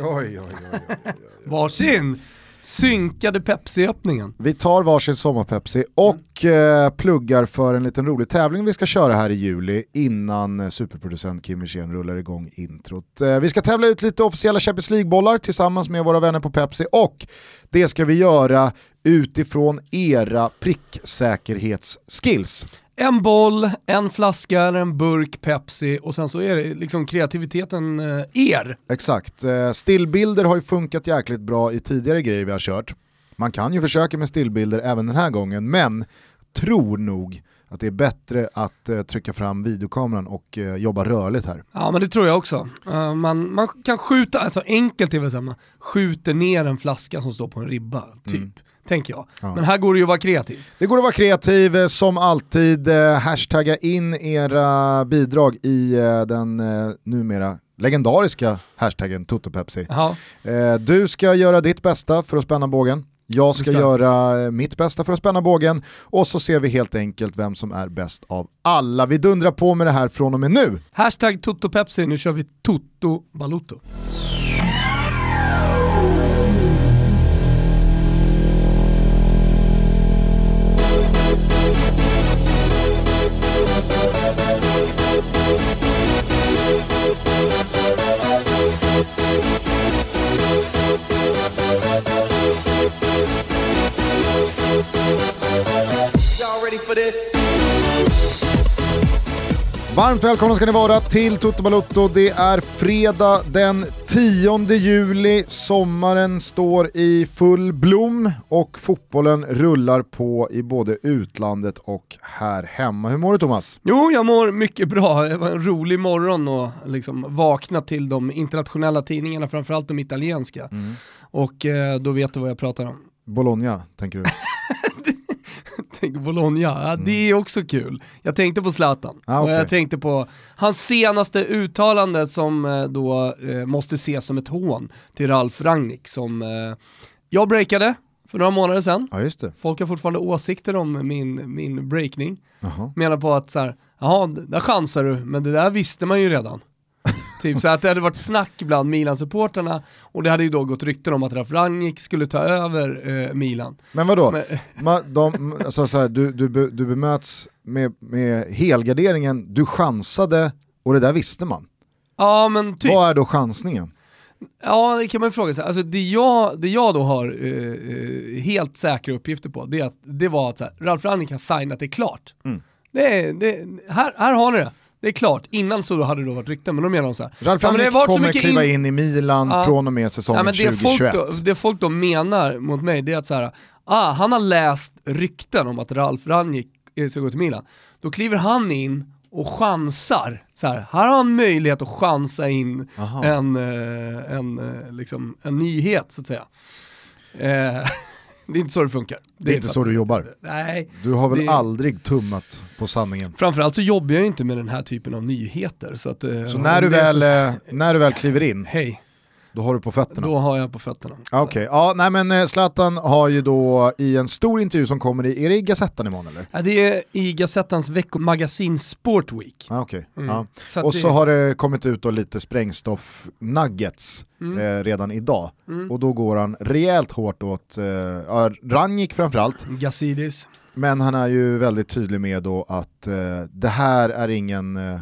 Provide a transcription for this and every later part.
Oj, oj, oj, oj, oj. Varsin synkade Pepsi-öppningen. Vi tar varsin sommarpepsi och eh, pluggar för en liten rolig tävling vi ska köra här i juli innan eh, superproducent Kim Wirsén rullar igång introt. Eh, vi ska tävla ut lite officiella Champions League-bollar tillsammans med våra vänner på Pepsi och det ska vi göra utifrån era pricksäkerhetsskills. En boll, en flaska eller en burk Pepsi och sen så är det liksom kreativiteten eh, er. Exakt, eh, stillbilder har ju funkat jäkligt bra i tidigare grejer vi har kört. Man kan ju försöka med stillbilder även den här gången, men tror nog att det är bättre att eh, trycka fram videokameran och eh, jobba rörligt här. Ja men det tror jag också. Uh, man, man kan skjuta, alltså enkelt är väl man skjuter ner en flaska som står på en ribba, typ. Mm. Tänker jag. Ja. Men här går det ju att vara kreativ. Det går att vara kreativ eh, som alltid. Eh, hashtagga in era bidrag i eh, den numera legendariska hashtaggen TotoPepsi. Eh, du ska göra ditt bästa för att spänna bågen. Jag ska, ska göra mitt bästa för att spänna bågen och så ser vi helt enkelt vem som är bäst av alla. Vi dundrar på med det här från och med nu. Hashtag TotoPepsi, nu kör vi Toto Balotto. For this? Varmt välkomna ska ni vara till Toto Balotto. Det är fredag den 10 juli. Sommaren står i full blom och fotbollen rullar på i både utlandet och här hemma. Hur mår du Thomas? Jo, jag mår mycket bra. Det var en rolig morgon och liksom vakna till de internationella tidningarna, framförallt de italienska. Och eh, då vet du vad jag pratar om. Bologna, tänker du? Tänk Bologna, ja, det är också kul. Jag tänkte på Zlatan Mm. Ah, och okej. jag tänkte på hans senaste uttalande som eh, då eh, måste ses som ett hån till Ralf Rangnick som eh, jag breakade för några månader sedan. Ja. Folk har fortfarande åsikter om min, min breakning. Jaha. Menar på att så här, jaha, där chansar du, men det där visste man ju redan. Typ så att det hade varit snack bland Milan-supporterna och det hade ju då gått rykten om att Ralf Rangnick skulle ta över eh, Milan. Men vadå? Men, Ma, de, alltså, så här, du, du, du bemöts med, med helgarderingen, du chansade och det där visste man. ja men typ. Vad är då chansningen? Ja, det kan man ju fråga sig. Alltså, det, jag, det jag då har eh, eh, helt säkra uppgifter på, det, är att, det var att så här, Ralf Rangnick har signat det klart. Mm. Det, det, här, här har ni det. Det är klart. Innan så hade det då varit rykten, men då menar de så här. Ralf ja, Rangnick kommer kliva in- in i Milan Ja. från och med säsongen Ja, men det, folk 2021. då, det folk då menar mot mig, det är att så här, ah, han har läst rykten om att Ralf Rangnick eh, ska gå till Milan. Då kliver han in och chansar. Så här, här har han möjlighet att chansa in Aha. en, eh, en, eh, liksom, en nyhet så att säga. Eh, det är inte så det funkar. Det är inte så du jobbar. Nej. Du har väl Det- aldrig tummat på sanningen. Framförallt så jobbar jag inte med den här typen av nyheter. Så, att, eh, Så när du, det väl, så- eh, när du väl kliver in, Hej, då har du på fötterna? då har jag på fötterna. Ah, Okej, ja, nej men eh, Zlatan har ju då i en stor intervju som kommer i, är det i Gazettan imorgon eller? Ja, det är i Gazettans veckomagasin Sport Week. Ah, okej. Mm. Ja. Så Och det- så har det kommit ut då lite sprängstoff-nuggets Mm. eh, redan idag. Mm. Och då går han rejält hårt åt eh, ja, Rangnick framförallt, Gazidis. men han är ju väldigt tydlig med då att eh, det här är ingen eh,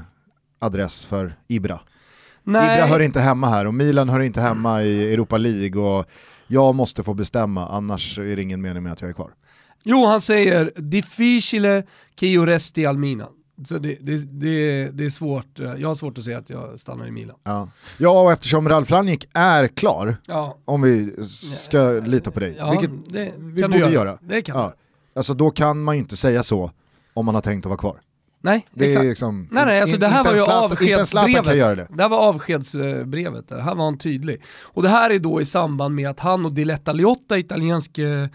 adress för Ibra. Nej, Ibra hör inte hemma här och Milan hör inte hemma i Europa League och jag måste få bestämma annars är det ingen mening med att jag är kvar. jo han säger difficile che resti al Milan. Så det, det, det, det är svårt, jag har svårt att säga att jag stannar i Milan. Ja, ja och eftersom Ralf Rangnick är klar, Ja, om vi ska lita på dig, ja vilket det vi borde göra. göra. Det kan Ja. Alltså då kan man ju inte säga så om man har tänkt att vara kvar. Nej, Det exakt. är liksom, Nej nej, alltså in- det här var ju Zlatan- kan göra avskedsbrevet. det. Det här var avskedsbrevet, det här var han tydlig. Och det här är då i samband med att han och Diletta Liotta, italiensk eh,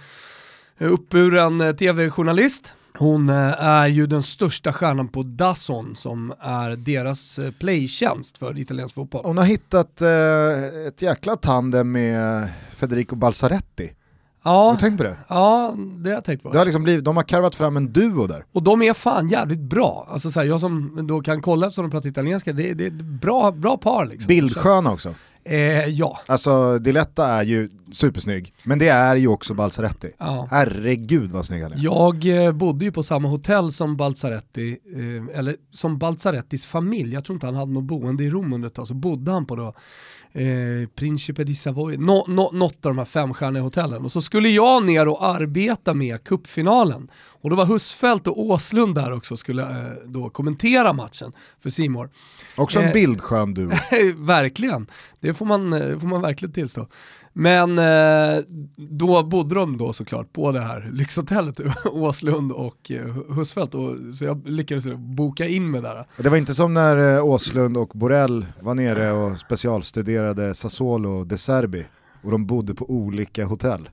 uppburen eh, tv-journalist, hon eh, är ju den största stjärnan på Dazon som är deras playtjänst för italiensk fotboll. Hon har hittat eh, ett jäkla tandem med Federico Balsaretti. Har Ja, du tänkt på det? ja, det har jag tänkt på. det har liksom blivit, de har karvat fram en duo där. Och de är fan jävligt bra. Alltså så här, jag som då kan kolla eftersom de pratar italienska, det, det är ett bra, bra par liksom. Bildsköna också. Eh, ja. Alltså Diletta är ju supersnygg, men det är ju också Balzaretti. ja. Herregud vad snygg han är. Jag eh, bodde ju på samma hotell som Balzaretti, eh, eller som Balzarettis familj, jag tror inte han hade något boende i Rom under ett tag, så bodde han på då eh, Principe di Savoy, nå, no, något av de här femstjärniga hotellen. Och så skulle jag ner och arbeta med kuppfinalen och då var Husfeldt och Åslund där också skulle eh, då kommentera matchen för Simor. Också en Eh, bildskön duo. verkligen, det får man, eh, får man verkligen tillstå. Men eh, då bodde de då såklart på det här lyxhotellet, Åslund och eh, Husfeldt, och, så jag lyckades boka in mig där. Det var inte som när eh, Åslund och Borrell var nere och specialstuderade Sassuolo och De Serbi och de bodde på olika hotell.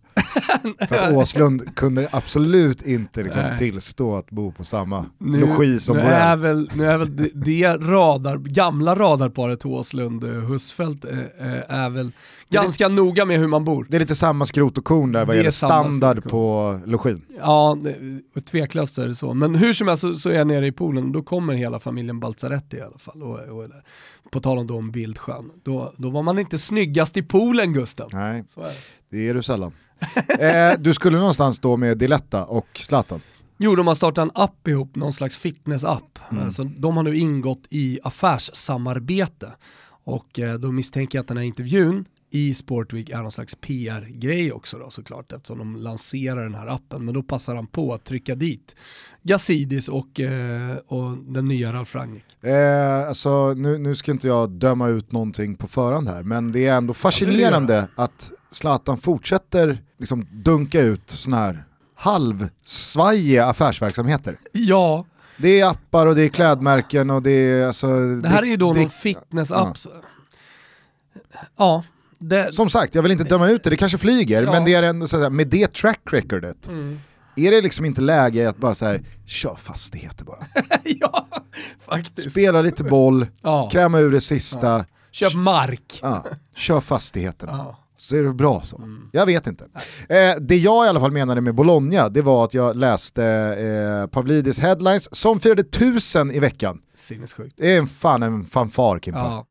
För att Åslund kunde absolut inte liksom tillstå att bo på samma logi som nu Borrell. är väl, nu är väl det, det radar, gamla radarparet Åslund eh, eh, eh, är väl ganska noga med hur man bor. Det är lite samma skrot och korn där vad Det gäller standard på login. Ja, det- tveklöst är det så. Men hur som helst så, så är jag nere i poolen och då kommer hela familjen Balzaretti i alla fall. Och, och. På tal om då om bildskön. Då, då var man inte snyggast i poolen Gusten. Nej, Så är det. det är du sällan. eh, du skulle någonstans då med Diletta och Zlatan. Jo, de har startat en app ihop, någon slags fitness-app. Mm. Alltså, de har nu ingått i affärssamarbete. Och eh, då misstänker jag att den här intervjun i Sportweek är någon slags PR-grej också då såklart eftersom de lanserar den här appen. Men då passar han på att trycka dit Gazidis och, eh, och den nya Ralf Rangnick. Eh, alltså, nu, nu ska inte jag döma ut någonting på förhand här, men det är ändå fascinerande att Zlatan fortsätter liksom dunka ut sådana här halvsvajiga affärsverksamheter. Ja, Det är appar och det är klädmärken och det är alltså... det här är ju då någon fitness-app. Ja, det, Som sagt, jag vill inte döma ut det, det kanske flyger, Ja. men det är ändå så att säga, med det track recordet, mm. är det liksom inte läge att bara så här, kör fastigheter bara. ja, faktiskt. Spela lite boll, Ja. kräma ur det sista, Köp mark. ja, kör fastigheterna. Ja. Så är det bra så. Mm. Jag vet inte. Eh, det jag i alla fall menade med Bologna, det var att jag läste eh, Pavlidis headlines som firade tusen i veckan. Sinnessjukt. Det är en fan en fanfar Kimpa. Ja.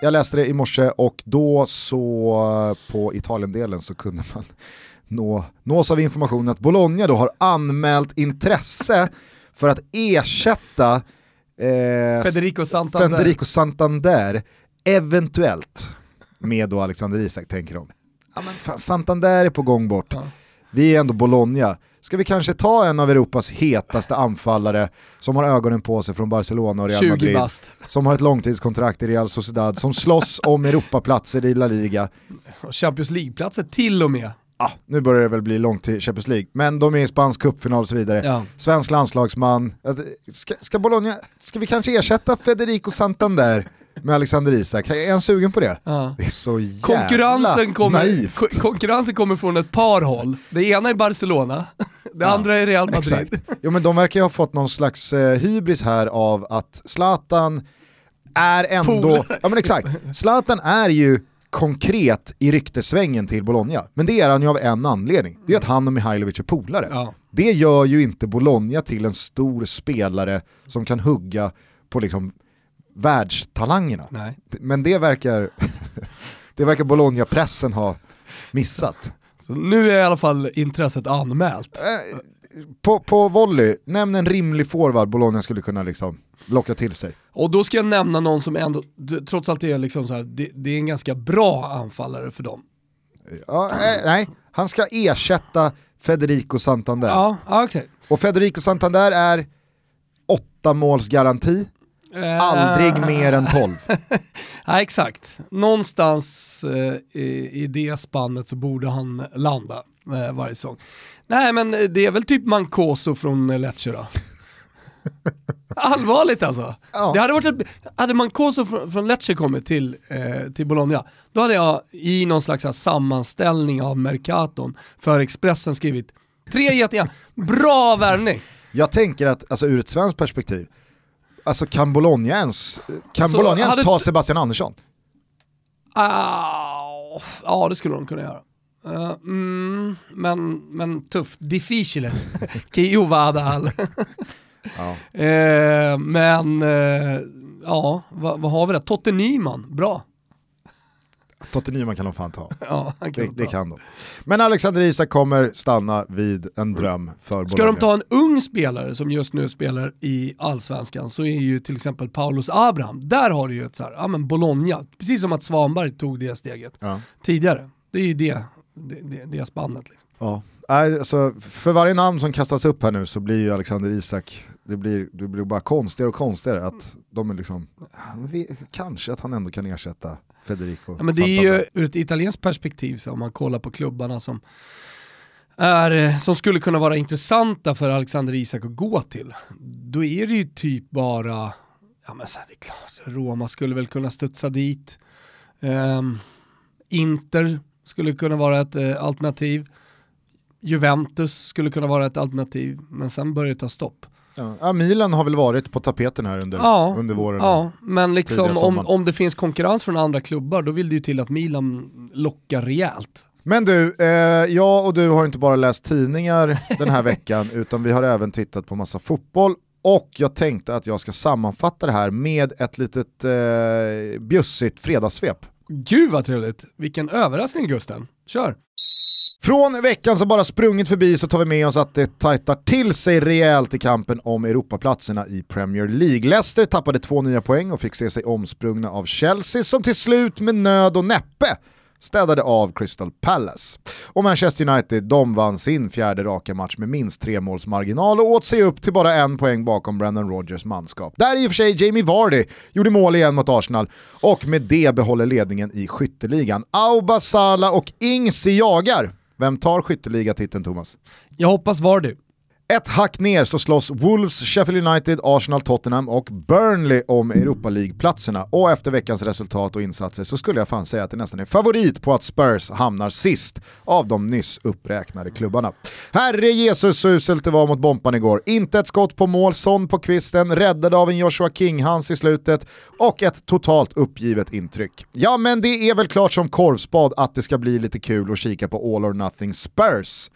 Jag läste det i morse och då så eh, på Italien-delen så kunde man nå, nås av information att Bologna då har anmält intresse för att ersätta eh, Federico Santander. Federico Santander eventuellt med då Alexander Isak tänker de. Ja, men fan, Santander är på gång bort. Ja. Vi är ändå Bologna. Ska vi kanske ta en av Europas hetaste anfallare som har ögonen på sig från Barcelona och Real 20 Madrid, bast. som har ett långtidskontrakt i Real Sociedad, som slåss om Europaplatser i La Liga. Champions League-platser till och med. Ah, nu börjar det väl bli långt till Champions League, men de är i spansk cupfinal och så vidare. Ja. Svensk landslagsman. Alltså, Ska, ska Bologna, ska vi kanske ersätta Federico Santander med Alexander Isak? Är han sugen på det? Ja. Det är så jävla Konkurrensen kommer, naivt. ko- konkurrensen kommer från ett par håll. Det ena är Barcelona, det Ja, andra är Real Madrid. Exakt. Jo men de verkar ju ha fått någon slags eh, hybris här av att Zlatan är ändå, Polare. ja men exakt, Zlatan är ju konkret i ryktesvängen till Bologna. Men det är han ju av en anledning, det är att han och Mihailovic är polare. Ja. Det gör ju inte Bologna till en stor spelare som kan hugga på liksom världstalangerna. Nej. Men det verkar, det verkar Bologna-pressen ha missat. Så nu är i alla fall intresset anmält. Eh, på, på volley, nämn en rimlig forward Bologna skulle kunna liksom locka till sig. Och då ska jag nämna någon som ändå, trots allt är, liksom så här, det, det är en ganska bra anfallare för dem. Ja, eh, nej, han ska ersätta Federico Santander. Ja, ja okej. Och Federico Santander är åtta måls Eh, aldrig mer än 12. Ja, exakt. Någonstans eh, i, i det spannet så borde han landa eh, varje säsong. Nej men det är väl typ Mancoso från Lecce då. Allvarligt alltså. Ja. Det hade varit ett, hade Mancoso från, från Lecce kommit till, eh, till Bologna, då hade jag i någon slags här sammanställning av Mercaton för Expressen skrivit tre jättegärna, bra värvning. Jag tänker att, alltså ur ett svenskt perspektiv, alltså kan Bologna ens, kan Så Bologna ens ta Sebastian Andersson? Ah, ja, det skulle de kunna göra. Eh, mm, men, men tufft. Difficile. Che io vada al. Ja. Eh, men, eh, ja, vad, vad har vi där? Totte Nyman, bra. Totte Nyman kan de fan ta. Ja, kan Det, de det ta. kan de. Men Alexander Isak kommer stanna vid en dröm för Ska de Bologna. ta en ung spelare som just nu spelar i allsvenskan så är ju till exempel Paulus Abraham, där har du ju ett så här, ja men Bologna, precis som att Svanberg tog det steget Ja. tidigare. Det är ju det, det, det, det spannet. Liksom. Ja. Alltså, för varje namn som kastas upp här nu så blir ju Alexander Isak, det blir, det blir bara konstigare och konstigare att de är liksom, kanske att han ändå kan ersätta Federico Ja, men det är ju ur ett italienskt perspektiv, så om man kollar på klubbarna som, är, eh, som skulle kunna vara intressanta för Alexander Isak att gå till, då är det ju typ bara, ja men så här, det är klart, Roma skulle väl kunna studsa dit, Ehm, Inter skulle kunna vara ett eh, alternativ, Juventus skulle kunna vara ett alternativ, men sen börjar det ta stopp. Ja. Milan har väl varit på tapeten här under, Ja, under våren. Ja, men liksom om, om det finns konkurrens från andra klubbar, då vill det ju till att Milan lockar rejält. Men du, eh, jag och du har inte bara läst tidningar den här veckan utan vi har även tittat på massa fotboll och jag tänkte att jag ska sammanfatta det här med ett litet eh, bjussigt fredagssvep. Gud vad trevligt, vilken överraskning Gusten. Kör! Från veckan som bara sprungit förbi så tar vi med oss att det tajtar till sig rejält i kampen om Europaplatserna i Premier League. Leicester tappade två nya poäng och fick se sig omsprungna av Chelsea som till slut med nöd och näppe städade av Crystal Palace. Och Manchester United, de vann sin fjärde raka match med minst tre måls marginal och åt sig upp till bara en poäng bakom Brendan Rodgers manskap. Där i och för sig Jamie Vardy gjorde mål igen mot Arsenal och med det behåller ledningen i skytteligan. Auba, Sala och Ingsi jagar. Vem tar skytteligatiteln Thomas? Jag hoppas Vardy. Ett hack ner så slåss Wolves, Sheffield United, Arsenal, Tottenham och Burnley om Europa League-platserna. Och efter veckans resultat och insatser så skulle jag fan säga att det nästan är favorit på att Spurs hamnar sist av de nyss uppräknade klubbarna. Herre Jesus så uselt det var mot Bompan igår. Inte ett skott på mål, Son på kvisten, räddad av en Joshua King-Hans i slutet och ett totalt uppgivet intryck. Ja men det är väl klart som korvspad att det ska bli lite kul att kika på All or Nothing Spurs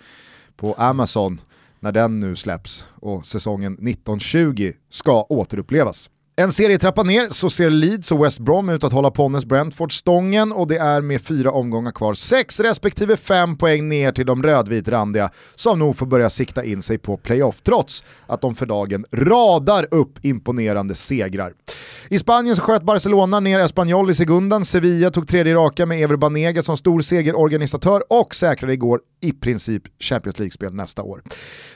på Amazon när den nu släpps och säsongen 1920 ska återupplevas. En serietrappa ner så ser Leeds och West Brom ut att hålla Ponnes Brentford stången och det är med fyra omgångar kvar sex respektive fem poäng ner till de rödvitrandiga som nog får börja sikta in sig på playoff trots att de för dagen radar upp imponerande segrar. I Spanien så sköt Barcelona ner Espanyol i segundan, Sevilla tog tredje raka med Ever Banega som stor segerorganisatör och säkrade igår i princip Champions League-spel nästa år.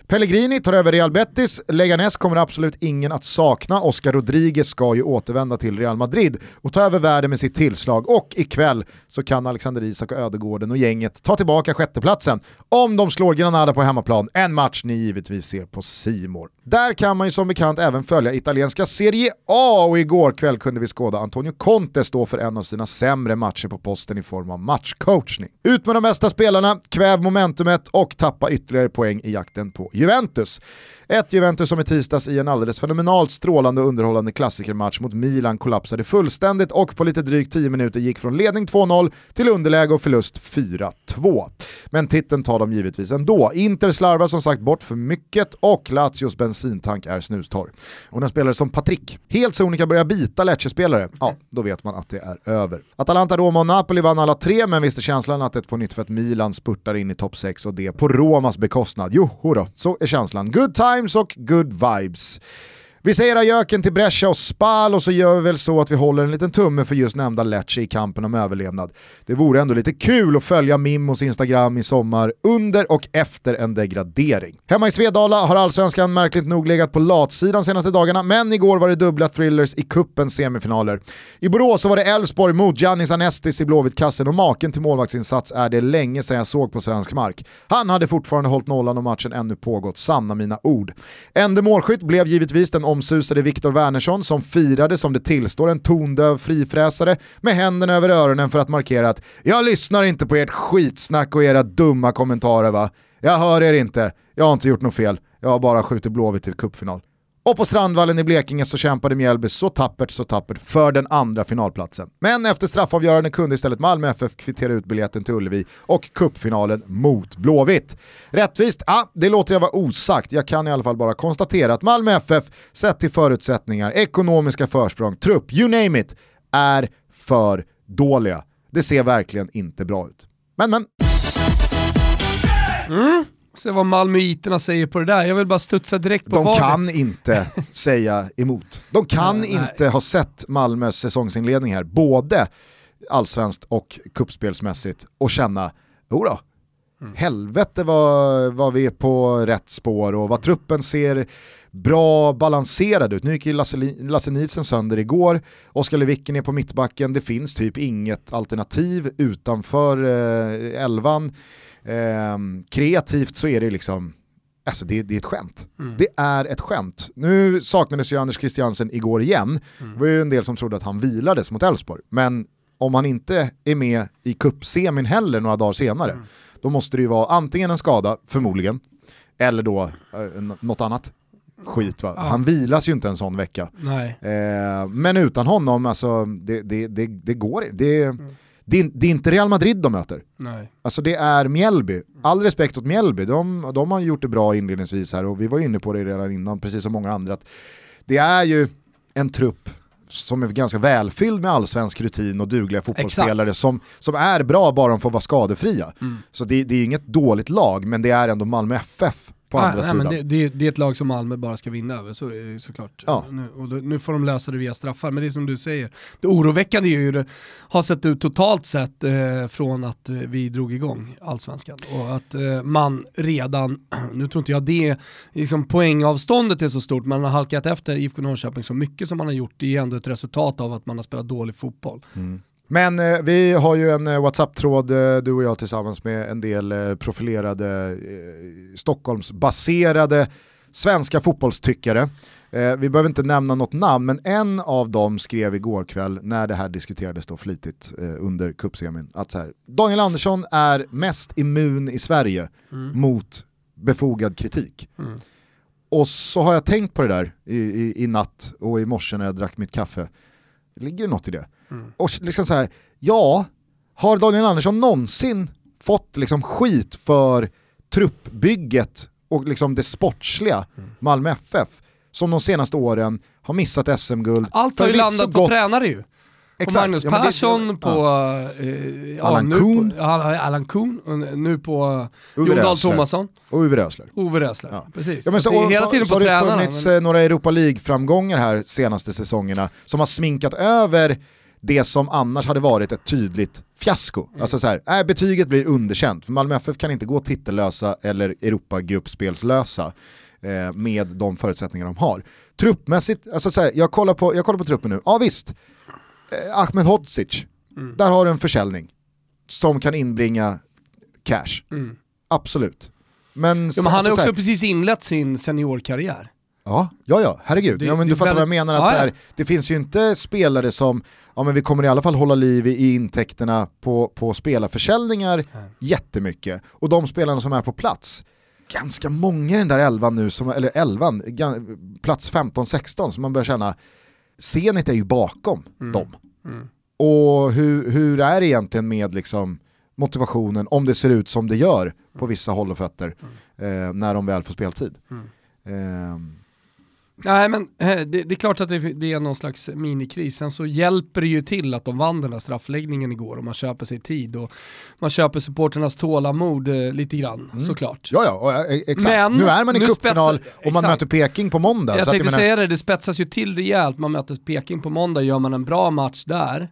Pellegrini tar över Real Betis, Leganes kommer absolut ingen att sakna, Oscar Rodriguez ska ju återvända till Real Madrid och ta över världen med sitt tillslag. Och ikväll så kan Alexander Isak och Ödegården och gänget ta tillbaka sjätteplatsen om de slår Granada på hemmaplan, en match ni givetvis ser på Simor. Där kan man ju som bekant även följa italienska Serie A och igår kväll kunde vi skåda Antonio Conte stå för en av sina sämre matcher på posten i form av matchcoachning. Ut med de bästa spelarna, kväv momentumet och tappa ytterligare poäng i jakten på Juventus. Ett Juventus som i tisdags i en alldeles fenomenalt strålande och underhållande klassikermatch mot Milan kollapsade fullständigt och på lite drygt 10 minuter gick från ledning 2-0 till underläge och förlust 4-2. Men titeln tar de givetvis ändå. Inter slarvar som sagt bort för mycket och Lazios bensintank är snustorr. Och när spelare som Patrick helt sonika börjar bita Lecce-spelare, ja då vet man att det är över. Atalanta, Roma och Napoli vann alla tre men visste känslan att ett på nytt för att Milan spurtar in i topp 6 och det på Romas bekostnad. Jo, då, så är känslan. Good time! Times och good vibes. Vi säger ajöken till Brescia och Spal och så gör vi väl så att vi håller en liten tumme för just nämnda Lecce i kampen om överlevnad. Det vore ändå lite kul att följa Mimmos Instagram i sommar under och efter en degradering. Hemma i Svedala har allsvenskan märkligt nog legat på latsidan senaste dagarna, men igår var det dubbla thrillers i kuppens semifinaler. I Borås så var det Elfsborg mot Giannis Anestis i Blåvitt-kassen och maken till målvaktsinsats är det länge sedan jag såg på svensk mark. Han hade fortfarande hållit nollan och matchen ännu pågått, sanna mina ord. Ende målskytt blev givetvis den omsusade Viktor Wernersson som firade som det tillstår en tondöv frifräsare med händerna över öronen för att markera att “jag lyssnar inte på ert skitsnack och era dumma kommentarer va. Jag hör er inte, jag har inte gjort något fel, jag har bara skjutit Blåvitt till cupfinal”. Och på Strandvallen i Blekinge så kämpade Mjällby så tappert, så tappert för den andra finalplatsen. Men efter straffavgörande kunde istället Malmö FF kvittera ut biljetten till Ullevi och kuppfinalen mot Blåvitt. Rättvist? Ja, det låter jag vara osagt. Jag kan i alla fall bara konstatera att Malmö FF, sett till förutsättningar, ekonomiska försprång, trupp, you name it, är för dåliga. Det ser verkligen inte bra ut. Men men. Mm. Se vad malmöiterna säger på det där. Jag vill bara studsa direkt på De vad kan inte säga emot. De kan Nej, inte ha sett Malmös säsongsinledning här, både allsvenskt och kuppspelsmässigt och känna, jodå, Mm. helvete vad, vad vi är på rätt spår och vad truppen ser bra balanserad ut. Nu gick ju Lasse, Lasse Nielsen sönder igår, Oskar Lewicken är på mittbacken, det finns typ inget alternativ utanför eh, elvan. Ehm, kreativt så är det liksom, alltså det, det är ett skämt. Mm. Det är ett skämt. Nu saknades ju Anders Christiansen igår igen. Mm. Det var ju en del som trodde att han vilades mot Elfsborg. Men om han inte är med i cupsemin heller några dagar senare, Mm. då måste det ju vara antingen en skada, förmodligen, eller då eh, något annat skit. Va? Ja. Han vilas ju inte en sån vecka. Eh, men utan honom, alltså, det, det, det, det går det, Mm. Det, är- det är inte Real Madrid de möter. Nej. Alltså det är Mjällby. All respekt åt Mjällby, de, de har gjort det bra inledningsvis här och vi var inne på det redan innan, precis som många andra. Att det är ju en trupp som är ganska välfylld med allsvensk rutin och dugliga fotbollsspelare som, som är bra bara de får vara skadefria. Mm. Så det, det är inget dåligt lag, men det är ändå Malmö FF på Nej, andra nej, sidan. men det, det, det är ett lag som Malmö bara ska vinna över, så såklart. Ja. Nu, och då, nu får de lösa det via straffar, men det är som du säger. Det oroväckande är ju det har sett ut totalt sett eh, från att eh, vi drog igång allsvenskan. Och att eh, man redan, nu tror inte jag det, liksom poängavståndet är så stort, man har halkat efter IFK Norrköping så mycket som man har gjort, det är ändå ett resultat av att man har spelat dålig fotboll. Men eh, vi har ju en eh, WhatsApp-tråd, eh, du och jag tillsammans med en del eh, profilerade eh, Stockholmsbaserade svenska fotbollstyckare. Eh, vi behöver inte nämna något namn, men en av dem skrev igår kväll när det här diskuterades då flitigt eh, under cupsemin att så här, Daniel Andersson är mest immun i Sverige mot befogad kritik. Mm. Och så har jag tänkt på det där i, i, i natt och i morse när jag drack mitt kaffe. Ligger det något i det? Mm. Och liksom så här, ja, har Daniel Andersson någonsin fått liksom skit för truppbygget och liksom det sportsliga Mm. Malmö FF som de senaste åren har missat SM-guld. Allt har ju landat på gått- tränare ju. På Magnus ja, men det- Persson, på ja. eh, ja, Allan Kuhn. På, Allan Kuhn, nu på Uwe Jon Dahl. Tomasson, Och Uwe Rösler. Ove Rösler. Ja. Precis. Ja, men så, det är hela så, tiden så på har det funnits men- eh, några Europa League-framgångar här senaste säsongerna som har sminkat över det som annars hade varit ett tydligt fiasko. Mm. Alltså så här, äh, betyget blir underkänt, för Malmö FF kan inte gå titellösa eller Europagruppspelslösa eh, med de förutsättningar de har. Truppmässigt, alltså så här, jag, kollar på, jag kollar på truppen nu, ja visst, eh, Ahmed Hodzic, Mm. där har du en försäljning som kan inbringa cash. Mm. Absolut. Men, Ja, men han har alltså så också här- precis inlett sin seniorkarriär. Ja, ja, ja, herregud. Det- ja, men du fattar vad jag väldigt- menar, att Ja, ja. här, det finns ju inte spelare som, ja men vi kommer i alla fall hålla liv i, i intäkterna på, på spelarförsäljningar jättemycket. Och de spelarna som är på plats, ganska många i den där elvan nu, som, eller elvan, plats 15-16, som man börjar känna, Zenit är ju bakom dem. Mm. Och hur, hur är det egentligen med liksom motivationen, om det ser ut som det gör på vissa håll och fötter, eh, när de väl får speltid. Mm. Nej men eh, det, det är klart att det, det är någon slags minikris. Sen så hjälper det ju till att de vann den här straffläggningen igår och man köper sig tid och man köper supporternas tålamod eh, lite grann såklart. Ja, ja, eh, exakt. Men nu är man i cupfinal och man exakt. möter Peking på måndag. Jag så tänkte menar, säga det, det spetsas ju till rejält. Man möter Peking på måndag, gör man en bra match där,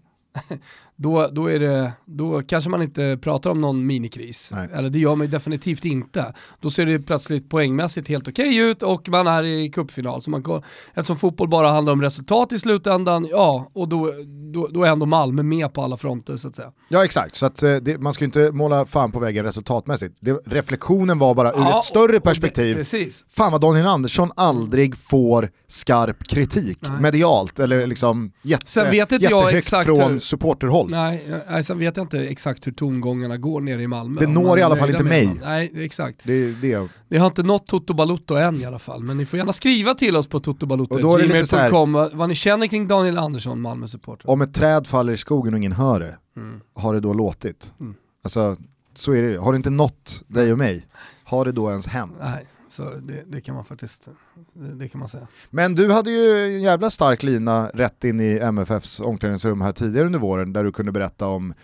då, då, är det, då kanske man inte pratar om någon minikris. Nej. Eller det gör man ju definitivt inte. Då ser det plötsligt poängmässigt helt okej ut och man är i cupfinal. Så man, går- eftersom fotboll bara handlar om resultat i slutändan, ja, och då, då, då är ändå Malmö med på alla fronter så att säga. Ja exakt, så att, eh, det, man ska ju inte måla fan på väggen resultatmässigt. Det, reflektionen var bara ur Ja, ett större och- och perspektiv. Precis. Fan vad Daniel Andersson aldrig får skarp kritik Nej. medialt eller liksom jätte, Sen vet inte jag jättehögt exakt från hur- supporterhåll. Nej, sen vet jag inte exakt hur tongångarna går nere i Malmö. Det når i alla fall inte mig. Nej, exakt. Det, det, Det har inte nått Toto Balutto än i alla fall, men ni får gärna skriva till oss på totobalutto Och då är det lite så här- gmail.com vad ni känner kring Daniel Andersson, Malmö-supporter. om ett träd faller i skogen och ingen hör det, Mm. har det då låtit? Mm. Alltså, så är det. Har det inte nått dig och mig, har det då ens hänt? Nej, så det, det kan man faktiskt, det, det kan man säga. Men du hade ju en jävla stark lina rätt in i MFFs omklädningsrum här tidigare under våren där du kunde berätta om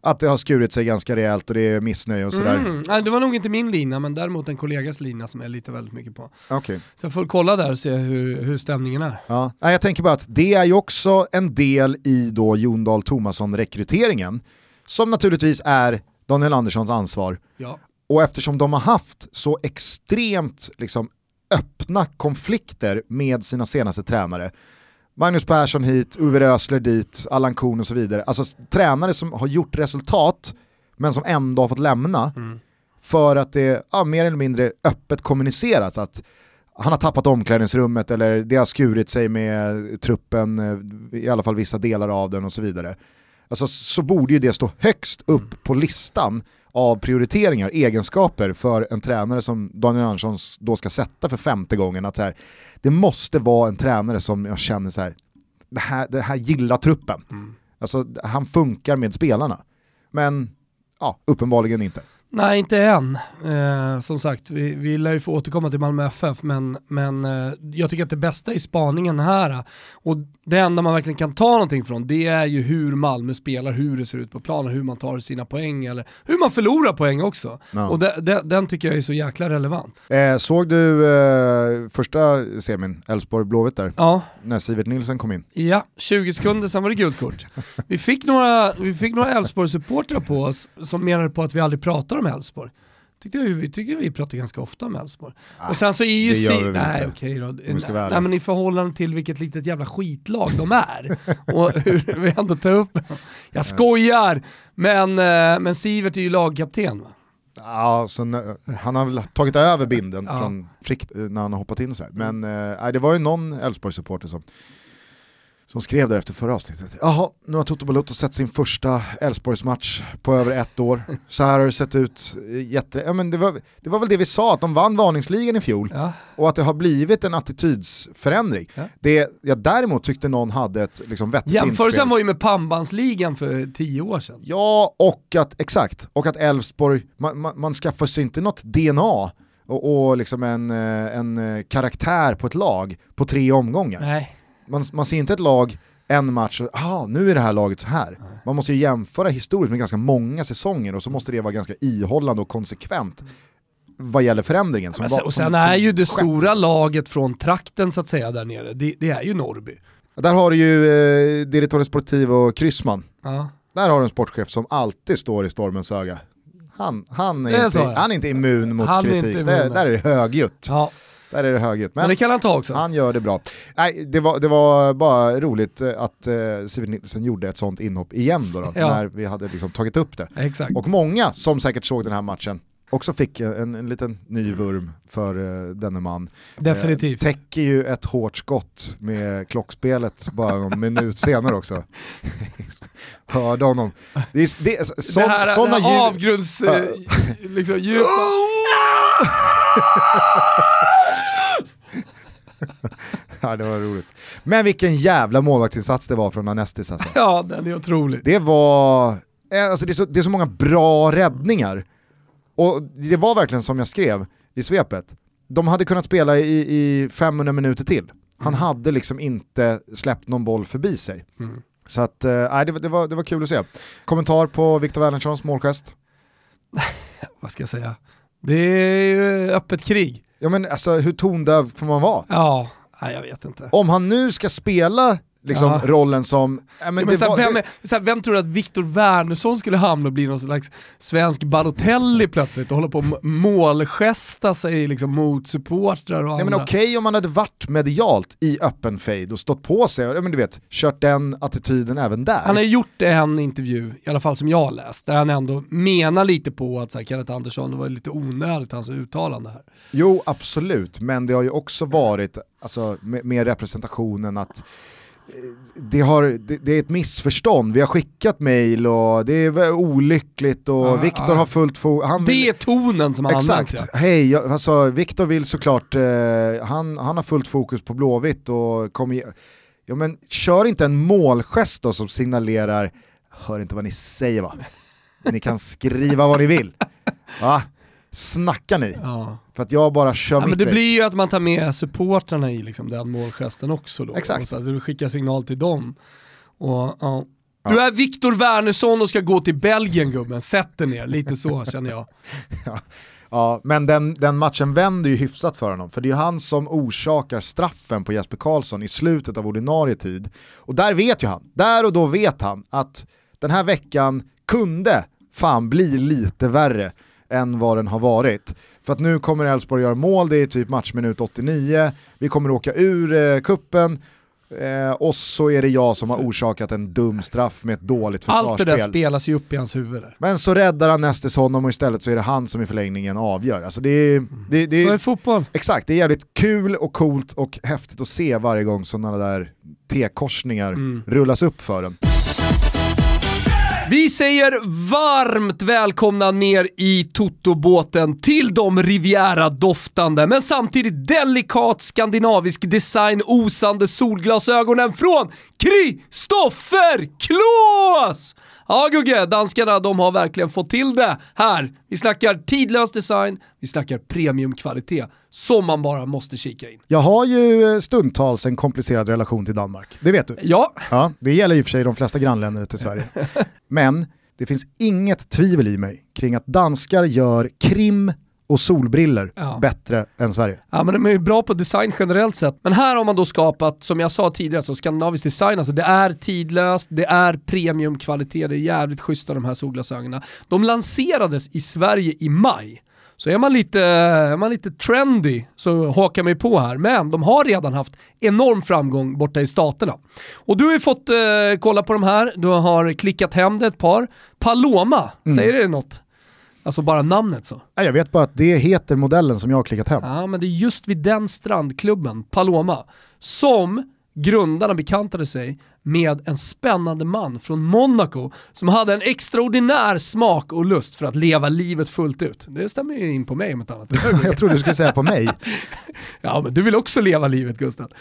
att det har skurit sig ganska rejält och det är missnöje och sådär. Mm. Nej, det var nog inte min lina, men däremot en kollegas lina som jag litar väldigt mycket på. Okej. Så jag får kolla där och se hur, hur stämningen är. Ja. Jag tänker bara att det är ju också en del i då Jon Dahl Tomasson-rekryteringen som naturligtvis är Daniel Anderssons ansvar. Ja. Och eftersom de har haft så extremt liksom, öppna konflikter med sina senaste tränare, Magnus Persson hit, Uwe Rösler dit, Allan Kuhn och så vidare, alltså tränare som har gjort resultat men som ändå har fått lämna Mm. för att det ja, mer eller mindre öppet kommunicerat att han har tappat omklädningsrummet eller det har skurit sig med truppen, eh, i alla fall vissa delar av den och så vidare. Alltså, så borde ju det stå högst upp på listan av prioriteringar, egenskaper för en tränare som Daniel Andersson då ska sätta för femte gången. Att så här, det måste vara en tränare som jag känner så här, det här, det här gillar truppen. Mm. Alltså, han funkar med spelarna. Men ja, uppenbarligen inte. Nej, inte än. Eh, som sagt, vi, vi lär ju få återkomma till Malmö FF, men, men eh, jag tycker att det bästa i spaningen här, och det enda man verkligen kan ta någonting från, det är ju hur Malmö spelar, hur det ser ut på planen, hur man tar sina poäng, eller hur man förlorar poäng också. Ja. Och de, de, den tycker jag är så jäkla relevant. Eh, såg du eh, första semin, Elfsborg-Blåvitt där, Ja, när Sivert Nilsson kom in? ja 20 sekunder, sen var det gult kort. Vi fick några, vi fick några Elfsborg-supportrar på oss som menade på att vi aldrig pratar om Elfsborg. Tyckte vi, tyckte vi pratar ganska ofta om Elfsborg. Och sen så är ju Si- Nej okej då. ärliga. Nej men i förhållande till vilket litet jävla skitlag de är. och hur vi ändå tar upp. Jag skojar! Men, eh, men Sivert är ju lagkapten va? Ja, så han har väl tagit över binden Ja. från Frick när han har hoppat in så här. Men eh, nej, det var ju någon Elfsborg-supporter som, som skrev där efter förra avsnittet. Jaha, nu har Toto Balotto sett sin första Elfsborgsmatch på över ett år. Så här har det sett ut. eh, Jätte... Ja, men det, var, det var väl det vi sa, att de vann varningsligan i fjol. Ja. Och att det har blivit en attitydsförändring. Ja. Det jag däremot tyckte någon hade ett liksom, vettigt Jämförelsen var ju med pannbandsligan för tio år sedan. Ja, och att, exakt, och att Elfsborg, man, man, man skaffar sig inte något DNA och, och liksom en, eh, en eh, karaktär på ett lag på tre omgångar. Nej. Man, man ser inte ett lag en match och ah, nu är det här laget så här. Man måste ju jämföra historiskt med ganska många säsonger och så måste det vara ganska ihållande och konsekvent vad gäller förändringen. Som var- sen, och sen är ju det stora laget från trakten så att säga där nere, det, det är ju Norrby. Där har du ju eh, Direttore Sportivo Kryssman. Ja. Där har du en sportchef som alltid står i stormens öga. Han, han, är, är inte, ja. han är inte immun mot Han kritik, immun, där, där är det högljutt. ja, Där är det högljutt. men Men det kan han ta också. han gör det bra. Nej, det, var, det var bara roligt eh, att eh, Sivert Nilsson gjorde ett sånt inhopp igen då, då Ja. när vi hade liksom tagit upp det. Exakt. Och många som säkert såg den här matchen också fick en, en liten ny vurm för uh, denne man. Definitivt. Eh, täcker ju ett hårt skott med klockspelet bara någon minut senare också. Hörde honom. Det är, det, är, så, det här, såna det här avgrunds... eh, liksom, djupa... ja, det var roligt. Men vilken jävla målvaktsinsats det var från Anestis alltså. Ja, den är otrolig. Det var, eh, alltså det är, så, det är så många bra räddningar. Och det var verkligen som jag skrev i svepet. De hade kunnat spela i, i 500 minuter till. Han hade liksom inte släppt någon boll förbi sig. Mm. Så att, nej, det, var- det, var, det var kul att se. Kommentar på Viktor Wernerssons målgest? Vad ska jag säga? Det är ju öppet krig. Ja men alltså hur tondöv får man vara? Ja, nej, jag vet inte. Om han nu ska spela liksom Ja. rollen som... Men Men var, vem, är, tror att Viktor Wernersson skulle hamna och bli någon slags svensk Balotelli plötsligt och hålla på och målgesta sig liksom mot supportrar och Ja, andra? men okej om man hade varit medialt i öppen fade och stått på sig, ja, men du vet, kört den attityden även där. Han har gjort en intervju, i alla fall som jag har läst, där han ändå menar lite på att så här, Kenneth Andersson, det var lite onödigt hans uttalande här. Jo, absolut, men det har ju också varit alltså, med, med representationen att det, har, det, det är ett missförstånd, vi har skickat mail och det är olyckligt och Ja, Viktor ja. har fullt fokus. Det är tonen som används Exakt, ja. hej, alltså, Viktor vill såklart, eh, han, han har fullt fokus på Blåvitt och kommer Ja men kör inte en målgest då som signalerar, hör inte vad ni säger va? Ni kan skriva vad ni vill. Va? Snackar ni? ja. För att jag bara kör Ja, mitt men det race. blir ju att man tar med supportrarna i liksom den målgesten också då. Exakt. Så att du skickar signal till dem. Och, ja. Du är Viktor Wernersson och ska gå till Belgien gubben, sätt dig ner. Lite så känner jag. Ja, men den, den matchen vänder ju hyfsat för honom, för det är ju han som orsakar straffen på Jesper Karlsson i slutet av ordinarie tid. Och där vet ju han, där och då vet han att den här veckan kunde fan bli lite värre än vad den har varit. För att nu kommer Elfsborg göra mål, det är typ matchminut 89, vi kommer åka ur eh, kuppen eh, och så är det jag som har orsakat en dum straff med ett dåligt Allt det försvarsspel. där spelas ju upp i hans huvud där. Men så räddar han Nestes honom och istället så är det han som i förlängningen avgör. Alltså det är, det, det Så är är, fotboll. exakt, det är jävligt kul och coolt och häftigt att se varje gång sådana där T-korsningar Mm. rullas upp för en. Vi säger varmt välkomna ner i Toto-båten till de Riviera-doftande men samtidigt delikat skandinavisk design osande solglasögonen från Kristoffer Klås! Ja Gugge, danskarna de har verkligen fått till det här. Vi snackar tidlös design, vi snackar premiumkvalitet som man bara måste kika in. Jag har ju stundtals en komplicerad relation till Danmark, det vet du. Ja, Ja, det gäller i och för sig de flesta grannländer till Sverige. Men det finns inget tvivel i mig kring att danskar gör krim och solbriller Ja. bättre än Sverige. Ja men de är ju bra på design generellt sett. Men här har man då skapat, som jag sa tidigare, så skandinavisk design, alltså det är tidlöst, det är premiumkvalitet, det är jävligt schyssta de här solglasögonen. De lanserades i Sverige i maj. Så är man lite, är man lite trendy så hakar man ju på här. Men de har redan haft enorm framgång borta i staterna. Och du har ju fått eh, kolla på de här, du har klickat hem det ett par. Paloma, säger det något? Alltså bara namnet så. Nej, Jag vet bara att det heter modellen som jag har klickat hem. Ja, men det är just vid den strandklubben, Paloma, som grundarna bekantade sig med en spännande man från Monaco som hade en extraordinär smak och lust för att leva livet fullt ut. Det stämmer ju in på mig om ett annat. Jag trodde du skulle säga på mig. Ja, men du vill också leva livet Gustav.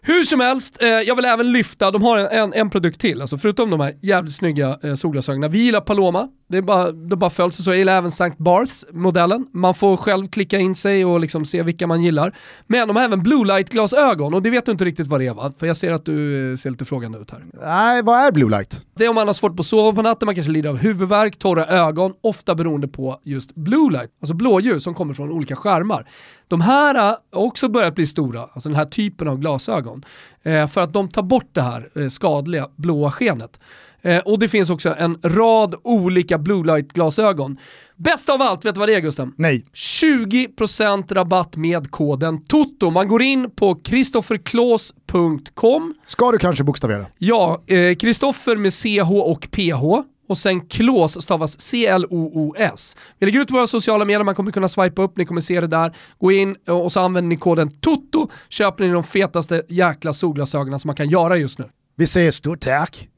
Hur som helst, eh, jag vill även lyfta, de har en, en, en produkt till, alltså förutom de här jävligt snygga eh, solglasögonen. Vi gillar Paloma, det är bara, det bara föll sig så. Jag gillar även St. Barths-modellen. Man får själv klicka in sig och liksom se vilka man gillar. Men de har även blue light-glasögon och det vet du inte riktigt vad det är va? För jag ser att du eh, ser lite frågande ut här. Nej, vad är blue light? Det är om man har svårt på att sova på natten, man kanske lider av huvudvärk, torra ögon, ofta beroende på just blue light, alltså blåljus som kommer från olika skärmar. De här har också börjat bli stora, alltså den här typen av glasögon, eh, för att de tar bort det här eh, skadliga blåa skenet. Eh, och det finns också en rad olika blue light-glasögon. Bäst av allt, vet du vad det är Gusten? Nej. 20% rabatt med koden TOTO. Man går in på kristofferklås.com Ska du kanske bokstavera? Ja, eh, Kristoffer med CH och PH och sen Klås stavas C-L-O-O-S. Vi lägger ut på våra sociala medier, man kommer kunna swipa upp, ni kommer se det där. Gå in eh, och så använder ni koden TOTO, köper ni de fetaste jäkla solglasögonen som man kan göra just nu. Vi säger stort tack.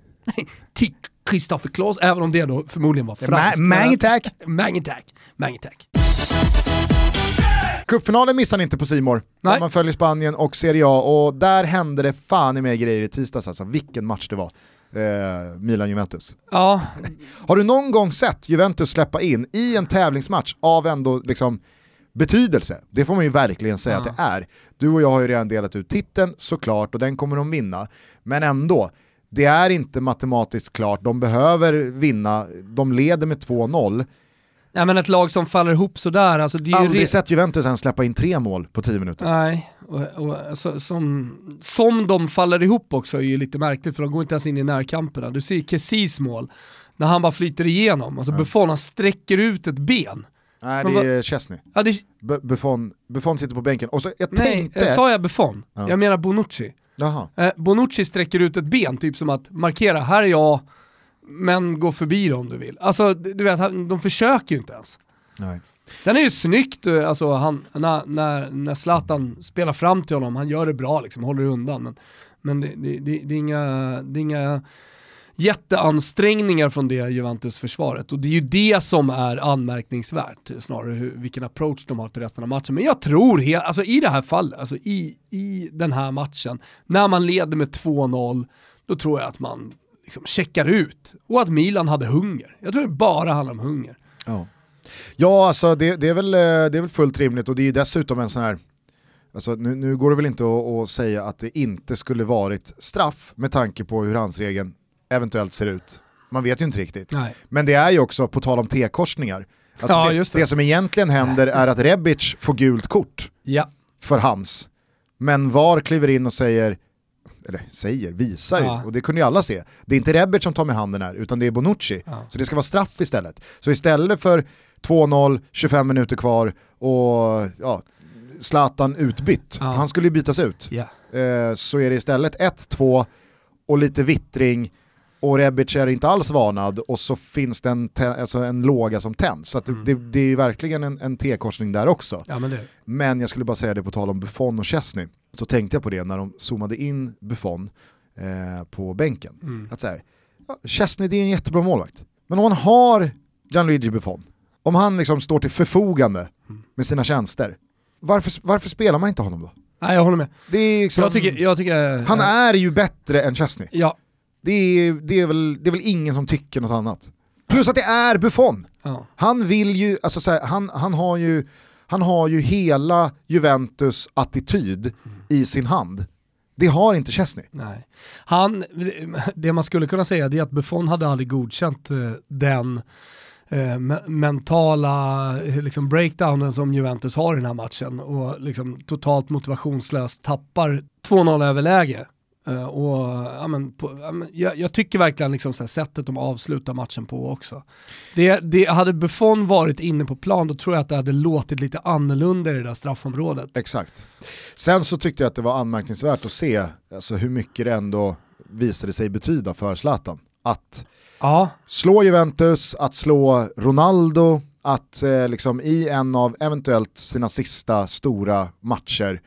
Till Kristoffer Klås, även om det då förmodligen var franskt. Ma- Mange tack. Mange tack. Mange tack. Cupfinalen missar ni inte på Simor. Om man följer Spanien och Serie A och där hände det fan i mig grejer i tisdags alltså. Vilken match det var. Eh, Milan-Juventus. Ja, Har du någon gång sett Juventus släppa in i en tävlingsmatch av ändå liksom betydelse? Det får man ju verkligen säga Ja. att det är. Du och jag har ju redan delat ut titeln såklart och den kommer de vinna. Men ändå, det är inte matematiskt klart. De behöver vinna, de leder med 2-0. Nej, men ett lag som faller ihop sådär, alltså det är ju Aldrig sett Juventus ens släppa in tre mål på 10 minuter. Nej, och, och, så, som, som de faller ihop också är ju lite märkligt för de går inte ens in i närkamperna. Du ser Kessis mål, när han bara flyter igenom. Alltså Buffon, han sträcker ut ett ben. Nej, det är Chesney. Ja, det, Buffon, Buffon sitter på bänken. Och så, jag nej, tänkte... eh, sa jag Buffon? Ja. Jag menar Bonucci. Jaha. Eh, Bonucci sträcker ut ett ben, typ som att markera, här är jag, men gå förbi det om du vill. Alltså, du vet, de försöker ju inte ens. Nej. Sen är det ju snyggt, eh, alltså, han, när, när, när Zlatan spelar fram till honom, han gör det bra liksom, håller undan. Men, Men det, det, det, det, är inga, det är inga jätteansträngningar från det Juventus-försvaret och det är ju det som är anmärkningsvärt snarare hur, vilken approach de har till resten av matchen. Men jag tror, he, alltså i det här fallet, alltså i, i den här matchen, när man leder med 2-0, då tror jag att man liksom checkar ut och att Milan hade hunger. Jag tror det bara handlar om hunger. Ja, ja alltså det, det, är väl, eh, det är väl fullt rimligt och det är ju dessutom en sån här Alltså, nu, nu går det väl inte att, att, säga att det inte skulle varit straff med tanke på hur handsregeln eventuellt ser ut. Man vet ju inte riktigt. Nej. Men det är ju också, på tal om T-korsningar, alltså Ja, det, det. det som egentligen händer är att Rebic får gult kort Ja. för hans. Men VAR kliver in och säger, eller säger, visar Ja. och det kunde ju alla se. Det är inte Rebic som tar med handen här, utan det är Bonucci. Ja. Så det ska vara straff istället. Så istället för 2-0, 25 minuter kvar och ja, Zlatan utbytt, Ja. han skulle ju bytas ut. Ja. Eh, så är det istället 1-2 och lite vittring och Rebic är inte alls varnad och så finns det en, alltså en låga som tänds. Så Mm. det, det är ju verkligen en, en T-korsning där också. ja, men det. Men jag skulle bara säga det på tal om Buffon och Chesney. Så tänkte jag på det när de zoomade in Buffon eh, på bänken. Mm. Att så här, ja, Chesney det är en jättebra målvakt. Men om man har Gianluigi Buffon, om han liksom står till förfogande Mm. med sina tjänster, varför, varför spelar man inte honom då? Nej, jag håller med. Det är liksom, Jag tycker, jag tycker, han är ju bättre än Chesney. Ja. Det är, det, är väl, det är väl ingen som tycker något annat. Plus att det är Buffon. ja. Han vill ju, alltså så här, han, han, har ju, han har ju hela Juventus attityd i sin hand. Det har inte Chesney. Nej. Han, det man skulle kunna säga är att Buffon hade aldrig godkänt eh, den eh, me- mentala eh, liksom breakdownen som Juventus har i den här matchen och liksom totalt motivationslöst tappar 2-0 överläge. Eh, och, ja, men, på, ja, men, jag, jag tycker verkligen liksom så här, sättet de avslutar matchen på också. Det, det, hade Buffon varit inne på plan då tror jag att det hade låtit lite annorlunda i det där straffområdet. Exakt. Sen så tyckte jag att det var anmärkningsvärt att se alltså, hur mycket det ändå visade sig betyda för Zlatan. Att Ja, slå Juventus, att slå Ronaldo, att eh, liksom i en av eventuellt sina sista stora matcher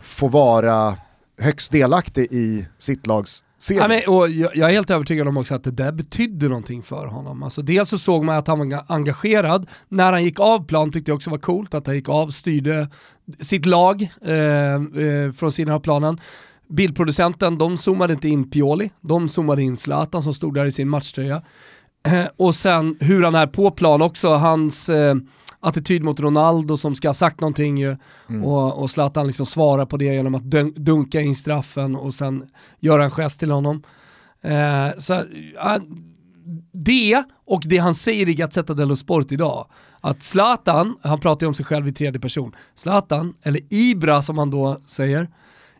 få vara högst delaktig i sitt lags. Ja, men, och jag, jag är helt övertygad om också att det där betydde någonting för honom. Alltså, dels så såg man att han var engagerad. När han gick av plan tyckte jag också var coolt att han gick av, styrde sitt lag eh, eh, från sidan av planen. Bildproducenten, de zoomade inte in Pioli, de zoomade in Zlatan som stod där i sin matchtröja. Eh, och sen hur han är på plan också, hans eh, attityd mot Ronaldo som ska ha sagt någonting ju. Och, och Zlatan liksom svarar på det genom att dun- dunka in straffen och sen göra en gest till honom. Eh, så, ja, det och det han säger i Gazzetta dello Sport idag, att Zlatan, han pratar ju om sig själv i tredje person, Zlatan, eller Ibra som han då säger,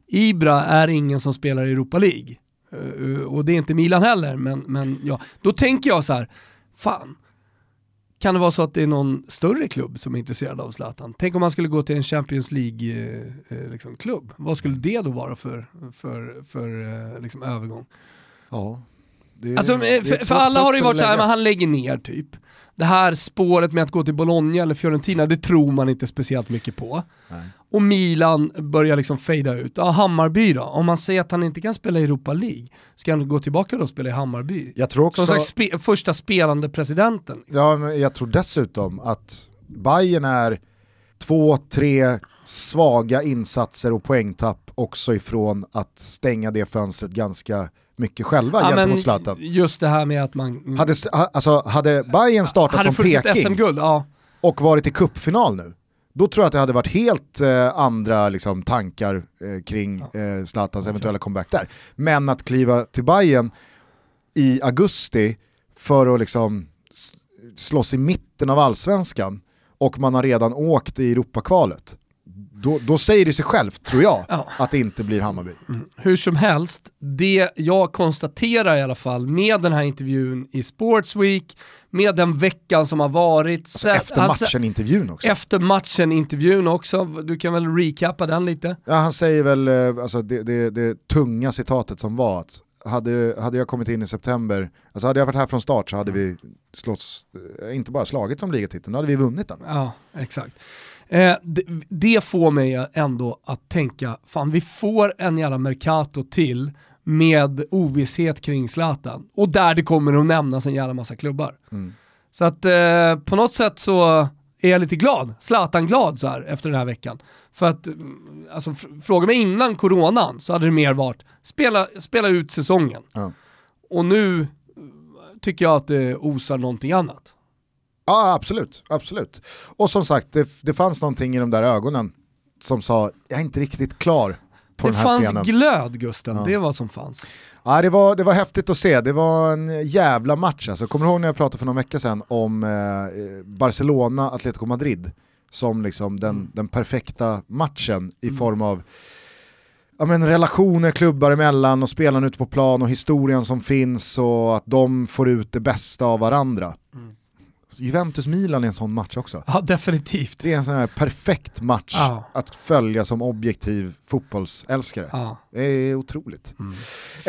Ibra är ingen som spelar i Europa League. Eh, och det är inte Milan heller, men, men ja. Då tänker jag så här, fan, kan det vara så att det är någon större klubb som är intresserad av Zlatan? Tänk om han skulle gå till en Champions League-klubb. Eh, liksom, klubb. Vad skulle det då vara för, för, för eh, liksom, övergång? ja, det, Alltså, det är för, för alla har det ju varit så här, men han lägger ner typ. Det här spåret med att gå till Bologna eller Fiorentina, det tror man inte speciellt mycket på. Nej. Och Milan börjar liksom fejda ut. Ja, Hammarby då? Om man säger att han inte kan spela i Europa League, ska han gå tillbaka då och spela i Hammarby? Jag tror också... Som slags spe första spelande presidenten. Ja, men jag tror dessutom att Bayern är två, tre svaga insatser och poängtapp också ifrån att stänga det fönstret ganska mycket själva Ja, gentemot Zlatan. Just det här med att man Hade, st- ha- alltså, hade Bayern startat hade som Peking SM-guld, ja. och varit i kuppfinal nu, då tror jag att det hade varit helt eh, andra liksom, tankar eh, kring eh, Zlatans eventuella comeback där. Men att kliva till Bayern i augusti för att liksom slåss i mitten av allsvenskan och man har redan åkt i Europakvalet, då, då säger det sig självt, tror jag, Ja. att det inte blir Hammarby. Hur som helst, det jag konstaterar i alla fall med den här intervjun i Sportsweek, med den veckan som har varit. sen- Efter han sä- matchen-intervjun också. Efter matchen-intervjun också, du kan väl recappa den lite? Ja, han säger väl eh, alltså det, det, det tunga citatet som var att hade, hade jag kommit in i september, alltså hade jag varit här från start så hade vi slått, inte bara slagit som ligatiteln, då hade vi vunnit den. Ja, exakt. Eh, det, det får mig ändå att tänka, fan vi får en jävla Mercato till med ovisshet kring Zlatan. Och där det kommer att nämnas en jävla massa klubbar. Mm. Så att eh, på något sätt så är jag lite glad, Zlatan-glad så här efter den här veckan. För att, mm, alltså fr- fråga mig innan coronan så hade det mer varit, spela, spela ut säsongen. Ja. Och nu mm, tycker jag att det osar någonting annat. Ja, absolut. absolut. Och som sagt, det, det fanns någonting i de där ögonen som sa, jag är inte riktigt klar på det den här fanns scenen. glöd Gusten, Ja. det var som fanns. Ja, det, var, det var häftigt att se, det var en jävla match. Alltså, kommer du ihåg när jag pratade för någon vecka sedan om eh, Barcelona, Atletico Madrid som liksom den, Mm. den perfekta matchen i form av ja, men relationer klubbar emellan och spelarna ute på plan och historien som finns och att de får ut det bästa av varandra. Mm. Juventus-Milan är en sån match också. Ja, definitivt. Det är en sån här perfekt match Ja. att följa som objektiv fotbollsälskare. Ja. Det är otroligt. Mm.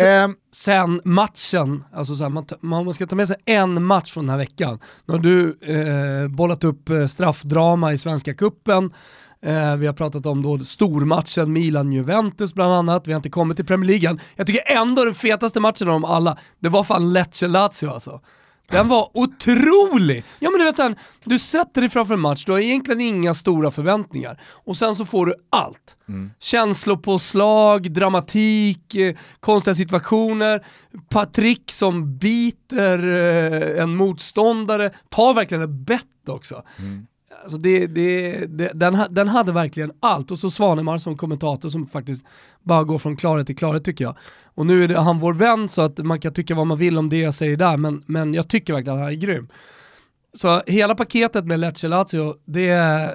Ehm, Sen matchen, alltså så här, man, man ska ta med sig en match från den här veckan. Nu har du eh, bollat upp eh, straffdrama i Svenska Kuppen. Eh, vi har pratat om då stormatchen Milan-Juventus bland annat. Vi har inte kommit till Premier League. Jag tycker ändå den fetaste matchen av dem alla, det var fan Lecce-Lazio alltså. Den var otrolig! Ja men du vet såhär, du sätter dig framför en match, du har egentligen inga stora förväntningar. Och sen så får du allt. Känslopåslag, dramatik, eh, konstiga situationer, Patrick som biter eh, en motståndare, tar verkligen ett bett också. Alltså det, det, det, den, den hade verkligen allt. Och så Svanemar som kommentator som faktiskt bara går från klarhet till klarhet tycker jag. Och nu är han vår vän så att man kan tycka vad man vill om det jag säger där, men, men jag tycker verkligen att han är grym. Så hela paketet med Lecce Lazio, det, är-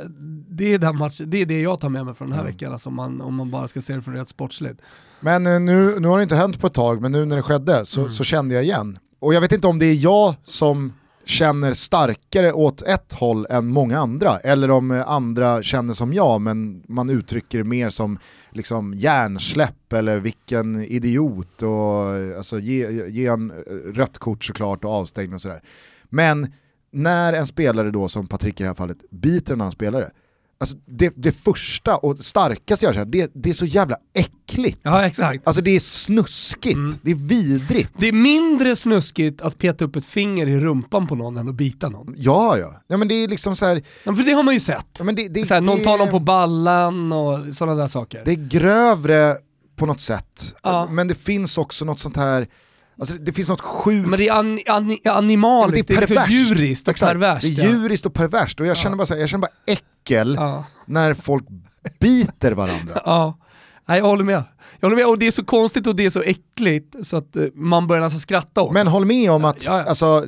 det, är den match, det är det jag tar med mig från den här veckan, alltså om, man, om man bara ska se det från rätt sportsligt. Men eh, nu, nu har det inte hänt på ett tag, men nu när det skedde så, Mm. så kände jag igen. Och jag vet inte om det är jag som känner starkare åt ett håll än många andra, eller om eh, andra känner som jag, men man uttrycker det mer som liksom hjärnsläpp eller vilken idiot och alltså, ge, ge en eh, rött kort såklart och avstängning och sådär. Men när en spelare då som Patrik i det här fallet biter en annan spelare, alltså det, det första och starkaste jag känner, det, det är så jävla äckligt. Ja exakt. Alltså det är snuskigt, Mm. det är vidrigt. Det är mindre snuskigt att peta upp ett finger i rumpan på någon än att bita någon. Ja, ja. ja men det är liksom så här, Ja, för det har man ju sett. ja, men det, det, Så här, någon det, tar någon på ballan och sådana där saker. det är grövre på något sätt, Ja. men det finns också något sånt här, alltså det finns något sjukt Men det är an, an, Ja, men animaliskt, det är, djuriskt och Exakt. perverst. Det är ja. djuriskt och perverst och jag känner bara, så här, jag känner bara äckel Ja. när folk biter varandra. Nej, jag håller med. Jag håller med och det är så konstigt och det är så äckligt så att eh, man börjar nästan skratta åt Men håll med om att Ja, ja. Alltså,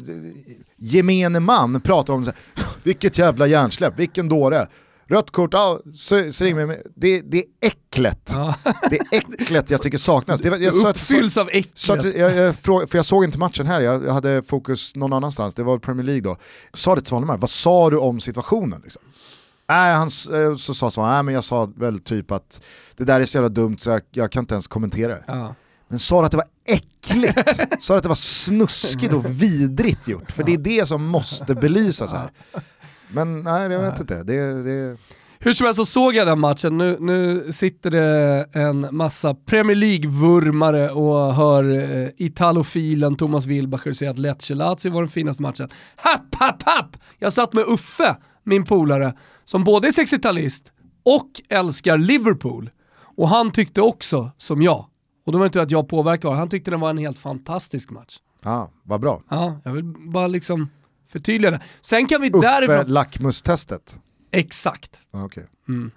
gemene man pratar om så här, vilket jävla hjärnsläpp, vilken dåre. Rött kort, ja, så, så ring mig. Det, det är äcklet. Ja. Det är äcklet jag tycker saknas. Det, var- jag, att- Uppfylls av äcklet. Så att jag, jag, för jag såg inte matchen här, jag, jag hade fokus någon annanstans, det var Premier League då. Sa det till Svanemar, vad sa du om situationen? Liksom? Nej, han, eh, så sa så, nej men jag sa väl typ att det där är så jävla dumt så jag, jag kan inte ens kommentera det. Ja. Men sa att det var äckligt, sa att det var snuskigt och vidrigt gjort, för det är det som måste belysas här. Men nej, jag vet inte. Det, det, Hur som helst så såg jag den matchen, nu, nu sitter det en massa Premier League-vurmare och hör eh, italofilen Thomas Wilbacher säga att Lecce Lazio var den finaste matchen. Happ, happ, happ! Jag satt med Uffe, min polare, som både är 60-talist och älskar Liverpool. Och han tyckte också som jag. Och då var det inte att jag påverkade han tyckte den var en helt fantastisk match. ja, vad bra. Ja, jag vill bara liksom förtydliga det. Sen kan vi Uffe därifrån... lackmustestet. Exakt. Okej. Mm.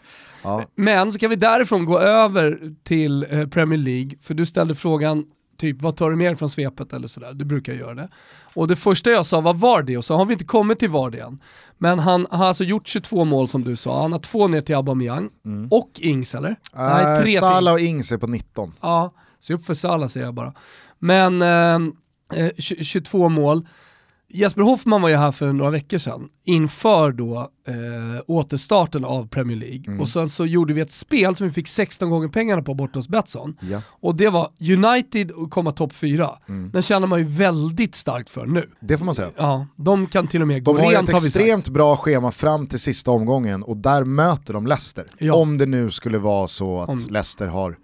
Ja. Men så kan vi därifrån gå över till eh, Premier League, för du ställde frågan typ vad tar du mer från svepet eller sådär, du brukar göra det. Och det första jag sa var Vardy och så har vi inte kommit till Vardy än. Men han har alltså gjort 22 mål som du sa, han har två ner till Aubameyang och Ings eller? Nej, Äh, tre. Salah och Ings är på 19. Ja, se upp för Salah säger jag bara. Men eh, eh, tj- 22 mål. Jesper Hoffman var ju här för några veckor sedan inför då eh, återstarten av Premier League. Mm. Och sen så gjorde vi ett spel som vi fick 16 gånger pengarna på borta hos Betsson. Ja. Och det var United att komma topp 4. Mm. Den känner man ju väldigt starkt för nu. Det får man säga. Ja, de kan till och med gå De har ju rent ett har vi sagt. extremt bra schema fram till sista omgången och där möter de Leicester. Ja. Om det nu skulle vara så att Om- Leicester har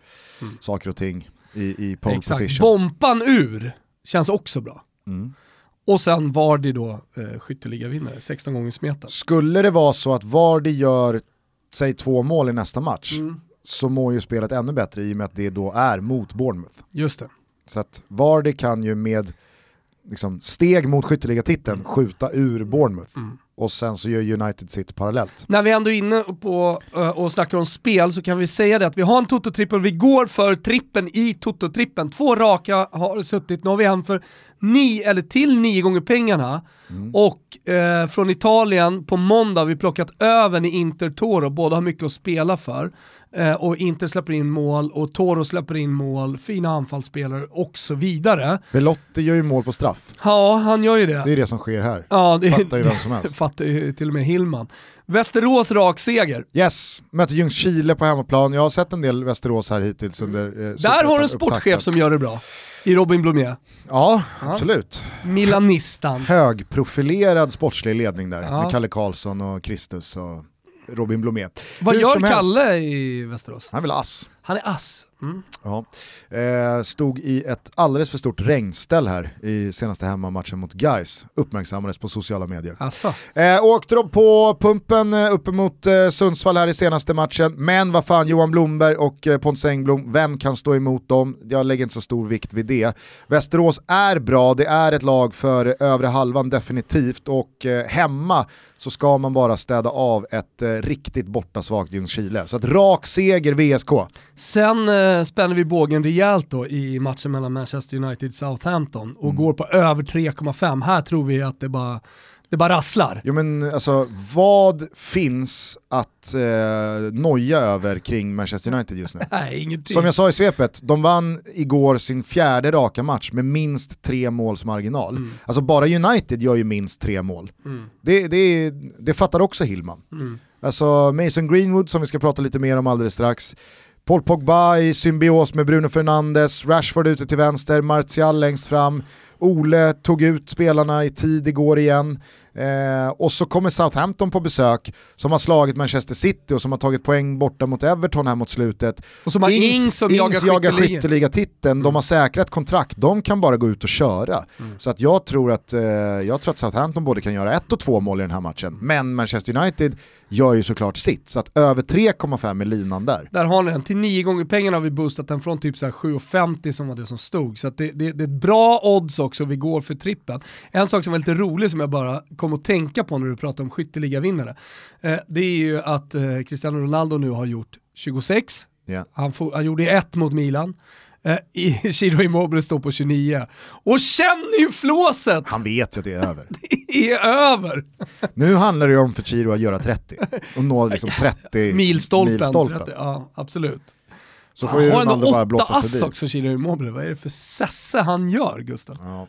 saker och ting i, i pole Exakt. position. Bompan ur känns också bra. Mm. Och sen Vardy då eh, skytteligavinnare, 16 gånger smeten. Skulle det vara så att Vardy gör, säg två mål i nästa match, Mm. så mår ju spelet ännu bättre i och med att det då är mot Bournemouth. Just det. Så att Vardy kan ju med liksom, steg mot skytteligatiteln skjuta ur Bournemouth. Mm. Och sen så gör United sitt parallellt. När vi ändå är inne på eh, och snackar om spel så kan vi säga det att vi har en Toto-trippel, vi går för trippen i Toto-trippen. Två raka har suttit, nu har vi en för ni, eller till nio gånger pengarna. Och eh, från Italien på måndag har vi plockat över i Inter Toro, båda har mycket att spela för. Eh, och Inter släpper in mål och Toro släpper in mål, fina anfallsspelare och så vidare. Belotti gör ju mål på straff. Ja, han gör ju det. Det är det som sker här. Ja, det Fattar ju vem som helst. fattar ju till och med Hillman. Västerås rak seger. Yes, möter Ljungskile på hemmaplan. Jag har sett en del Västerås här hittills under eh, Där har du en sportchef upptakten. som gör det bra. I Robin Blomé. Ja, absolut. Milanistan. Högprofilerad sportslig ledning där Ja. med Kalle Karlsson och Kristus och Robin Blomé. Vad Hur gör. Kalle i Västerås? Han vill ass. Han är ass. Mm. Ja. Eh, stod i ett alldeles för stort regnställ här i senaste hemmamatchen mot Gais. uppmärksammades på sociala medier. Asså. Eh, åkte de på pumpen eh, uppemot eh, Sundsvall här i senaste matchen, men vad fan Johan Blomberg och eh, Pontus Engblom, vem kan stå emot dem? Jag lägger inte så stor vikt vid det. Västerås är bra, det är ett lag för övre halvan definitivt och eh, hemma så ska man bara städa av ett eh, riktigt bortasvagt Ljungskile. Så att rak seger VSK. Sen eh, spänner vi bågen rejält då i matchen mellan Manchester United och Southampton och går på över 3,5. Här tror vi att det bara, det bara rasslar. Jo men alltså vad finns att eh, noja över kring Manchester United just nu? Nej, ingenting. Som jag sa i svepet, de vann igår sin fjärde raka match med minst tre måls marginal. Mm. Alltså bara United gör ju minst tre mål. Det, det, det fattar också Hillman. Mm. Alltså Mason Greenwood som vi ska prata lite mer om alldeles strax. Paul Pogba i symbios med Bruno Fernandes, Rashford ute till vänster, Martial längst fram. Ole tog ut spelarna i tid igår igen. Eh, och så kommer Southampton på besök som har slagit Manchester City och som har tagit poäng borta mot Everton här mot slutet. Och som har Ings som jagar jagar skytteliga. skytteligatiteln, de har säkrat kontrakt, de kan bara gå ut och köra. Så att jag, tror att, eh, jag tror att Southampton både kan göra ett och två mål i den här matchen, men Manchester United gör ju såklart sitt, så att över 3,5 är linan där. Där har ni den. Till nio gånger pengarna har vi boostat den från typ så här 7,50 som var det som stod. Så det, det, det är ett bra odds också, vi går för trippen. En sak som var lite rolig som jag bara kom att tänka på när du pratar om skytteligavinnare, eh, det är ju att eh, Cristiano Ronaldo nu har gjort 26, Ja. han, får, han gjorde ett mot Milan, eh, i- Ciro Immobile står på 29. Och känn ju flåset! Han vet ju att det är över. Det är över! Nu handlar det ju om för Chiro att göra 30 och nå liksom 30 Milstolpen. milstolpen. 30, ja, absolut. Så får ju har Ronaldo bara blåsa förbi. också, Ciro Immobile. Vad är det för sesse han gör, Gustav? Ja.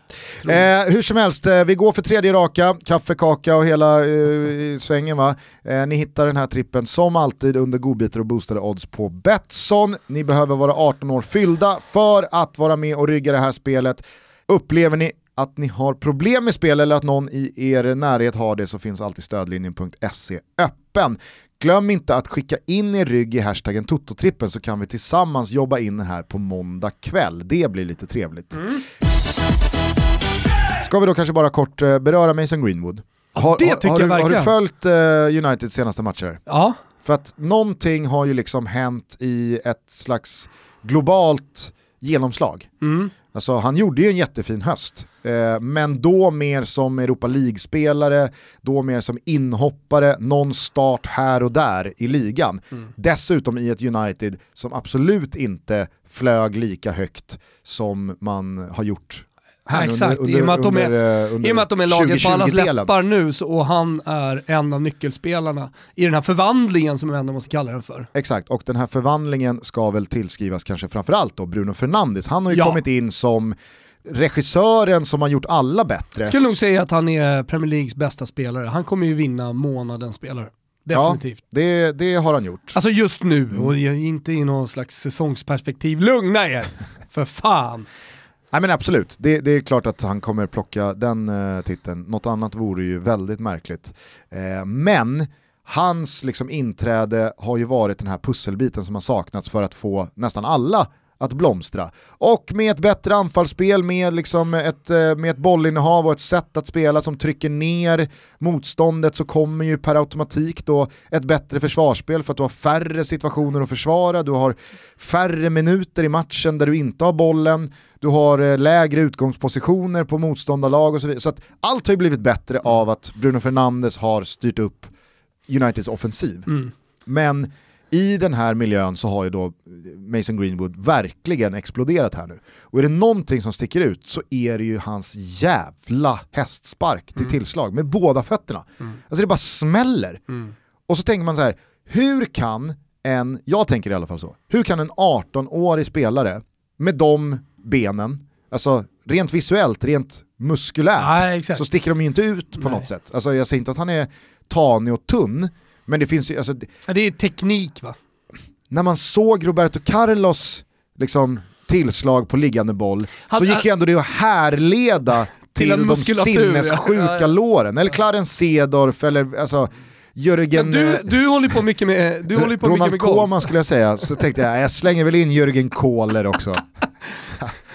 Eh, hur som helst, eh, vi går för tredje raka, kaffe, kaka och hela eh, svängen va. Eh, ni hittar den här trippen som alltid under godbitar och boostade odds på Betsson. Ni behöver vara 18 år fyllda för att vara med och rygga det här spelet. Upplever ni att ni har problem med spel eller att någon i er närhet har det så finns alltid stödlinjen.se öppen. Glöm inte att skicka in er rygg i hashtaggen Tototrippen så kan vi tillsammans jobba in den här på måndag kväll. Det blir lite trevligt. Ska vi då kanske bara kort eh, beröra Mason Greenwood? Har, det har, tycker har, jag du, har du verkligen. följt eh, Uniteds senaste matcher? Ja, För att någonting har ju liksom hänt i ett slags globalt genomslag. mm. Alltså han gjorde ju en jättefin höst, eh, men då mer som Europa League-spelare, då mer som inhoppare, någon start här och där i ligan. Dessutom i ett United som absolut inte flög lika högt som man har gjort här Ja, exakt. I och med att de är- eh, under att de är laget på allas 2020-delen. läppar nu så, och han är en av nyckelspelarna i den här förvandlingen som vi ändå måste kalla den för. Exakt, och den här förvandlingen ska väl tillskrivas kanske framförallt då Bruno Fernandes. Han har ju Ja. kommit in som regissören som har gjort alla bättre. Jag skulle nog säga att han är Premier Leagues bästa spelare. Han kommer ju vinna månadens spelare. Definitivt. Ja, det, det har han gjort. Alltså just nu och inte i någon slags säsongsperspektiv. Lugna er! För fan! Nej men absolut, det, det, är klart att han kommer plocka den eh, titeln. Något annat vore ju väldigt märkligt. Eh, men hans liksom, inträde har ju varit den här pusselbiten som har saknats för att få nästan alla att blomstra. Och med ett bättre anfallsspel, med, liksom ett, eh, med ett bollinnehav och ett sätt att spela som trycker ner motståndet så kommer ju per automatik då ett bättre försvarsspel för att du har färre situationer att försvara, du har färre minuter i matchen där du inte har bollen, du har eh, lägre utgångspositioner på motståndarlag och så vidare. Så att allt har ju blivit bättre av att Bruno Fernandes har styrt upp Uniteds offensiv. Mm. Men i den här miljön så har ju då Mason Greenwood verkligen exploderat här nu. Och är det någonting som sticker ut så är det ju hans jävla hästspark till mm. tillslag med båda fötterna. Mm. Alltså det bara smäller. Mm. Och så tänker man så här, hur kan en, jag tänker i alla fall så, hur kan en 18-årig spelare med de benen, alltså rent visuellt, rent muskulärt, ja, så sticker de ju inte ut på Nej. något sätt. Alltså jag säger inte att han är tanig och tunn, men det finns ju, alltså, ja, det är teknik va? När man såg Roberto Carlos liksom, tillslag på liggande boll han, så gick ju ändå det att härleda till, till de sinnessjuka ja. låren. Eller Clarence Sedorf eller alltså Jörgen... du, du håller på mycket med, du håller på Ronald mycket med Koeman skulle jag säga, så tänkte jag jag slänger väl in Jörgen Kohler också.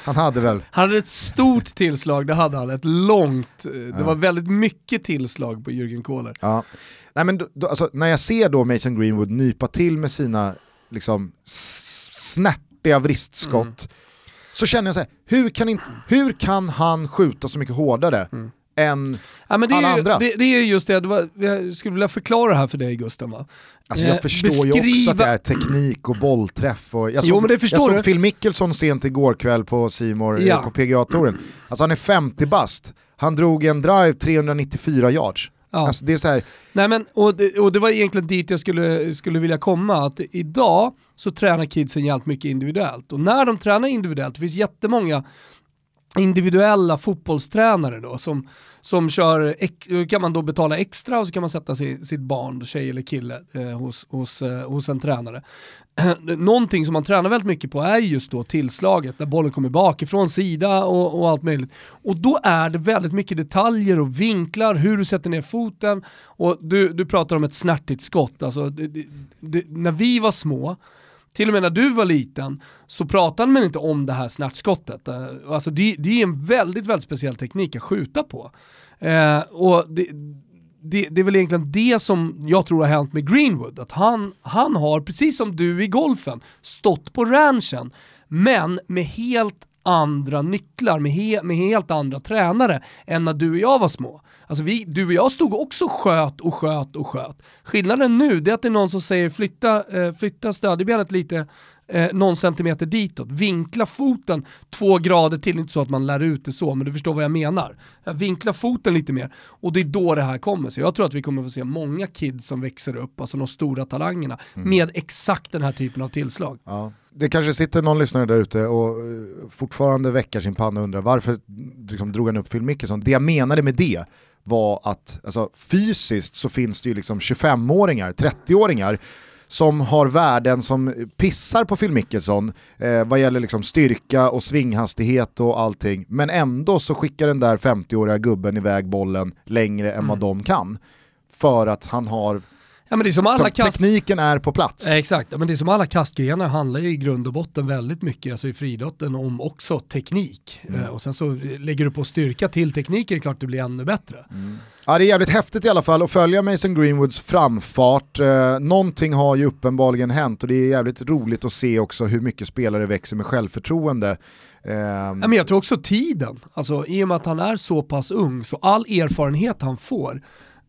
Han hade väl... Han hade ett stort tillslag, det hade han. Ett långt, det var väldigt mycket tillslag på Jürgen Kohler. Ja. Nej, men då, då, alltså, när jag ser då Mason Greenwood nypa till med sina liksom, snärtiga vristskott mm. så känner jag så här, hur kan, inte, hur kan han skjuta så mycket hårdare mm. Än ja, men det alla är, andra? Det, det, är just det, det var, jag skulle vilja förklara det här för dig Gusten va? Alltså jag eh, förstår beskriva... ju också att det är teknik och bollträff. Och jag såg, jo, men det förstår jag såg Phil Mickelson sent igår kväll på Simor ja. på PGA-touren. Alltså han är 50 bast, han drog en drive 394 yards. Ja. Alltså det är så här... Nej, men, och, det, och det var egentligen dit jag skulle, skulle vilja komma, att idag så tränar kidsen jävligt mycket individuellt. Och när de tränar individuellt, det finns jättemånga individuella fotbollstränare då som, som kör, kan man då betala extra och så kan man sätta sig, sitt barn, tjej eller kille eh, hos, hos, eh, hos en tränare. Någonting som man tränar väldigt mycket på är just då tillslaget, där bollen kommer bakifrån, sida och, och allt möjligt. Och då är det väldigt mycket detaljer och vinklar, hur du sätter ner foten. Och du, du pratar om ett snärtigt skott, alltså, det, det, när vi var små, till och med när du var liten så pratade man inte om det här snärtskottet. Eh, alltså det, det är en väldigt, väldigt speciell teknik att skjuta på. Eh, och det, det, det, är väl egentligen det som jag tror har hänt med Greenwood, att han, han har, precis som du i golfen, stått på ranchen, men med helt andra nycklar, med, he, med helt andra tränare än när du och jag var små. Alltså vi, du och jag stod också sköt och sköt och sköt. Skillnaden nu det är att det är någon som säger flytta, eh, flytta stödjebenet lite eh, någon centimeter ditåt, vinkla foten två grader till, inte så att man lär ut det så, men du förstår vad jag menar. Vinkla foten lite mer och det är då det här kommer. Så jag tror att vi kommer få se många kids som växer upp, alltså de stora talangerna, mm. med exakt den här typen av tillslag. Ja. Det kanske sitter någon lyssnare där ute och eh, fortfarande väcker sin panna och undrar varför liksom, drog han upp Phil Mickelson? Det jag menade med det var att alltså, fysiskt så finns det ju liksom 25-åringar, 30-åringar som har värden som pissar på Phil Mickelson eh, vad gäller liksom styrka och svinghastighet och allting. Men ändå så skickar den där 50-åriga gubben iväg bollen längre än mm. vad de kan. För att han har Ja, men det är som alla kast... Tekniken är på plats. Eh, exakt, men det är som alla kastgrenar handlar ju i grund och botten väldigt mycket, alltså i friidrotten, om också teknik. Mm. Eh, och sen så lägger du på styrka till teknik är det klart det blir ännu bättre. Mm. Ja, det är jävligt häftigt i alla fall att följa Mason Greenwoods framfart. Eh, någonting har ju uppenbarligen hänt och det är jävligt roligt att se också hur mycket spelare växer med självförtroende. Eh, ja, men jag tror också tiden, alltså, i och med att han är så pass ung, så all erfarenhet han får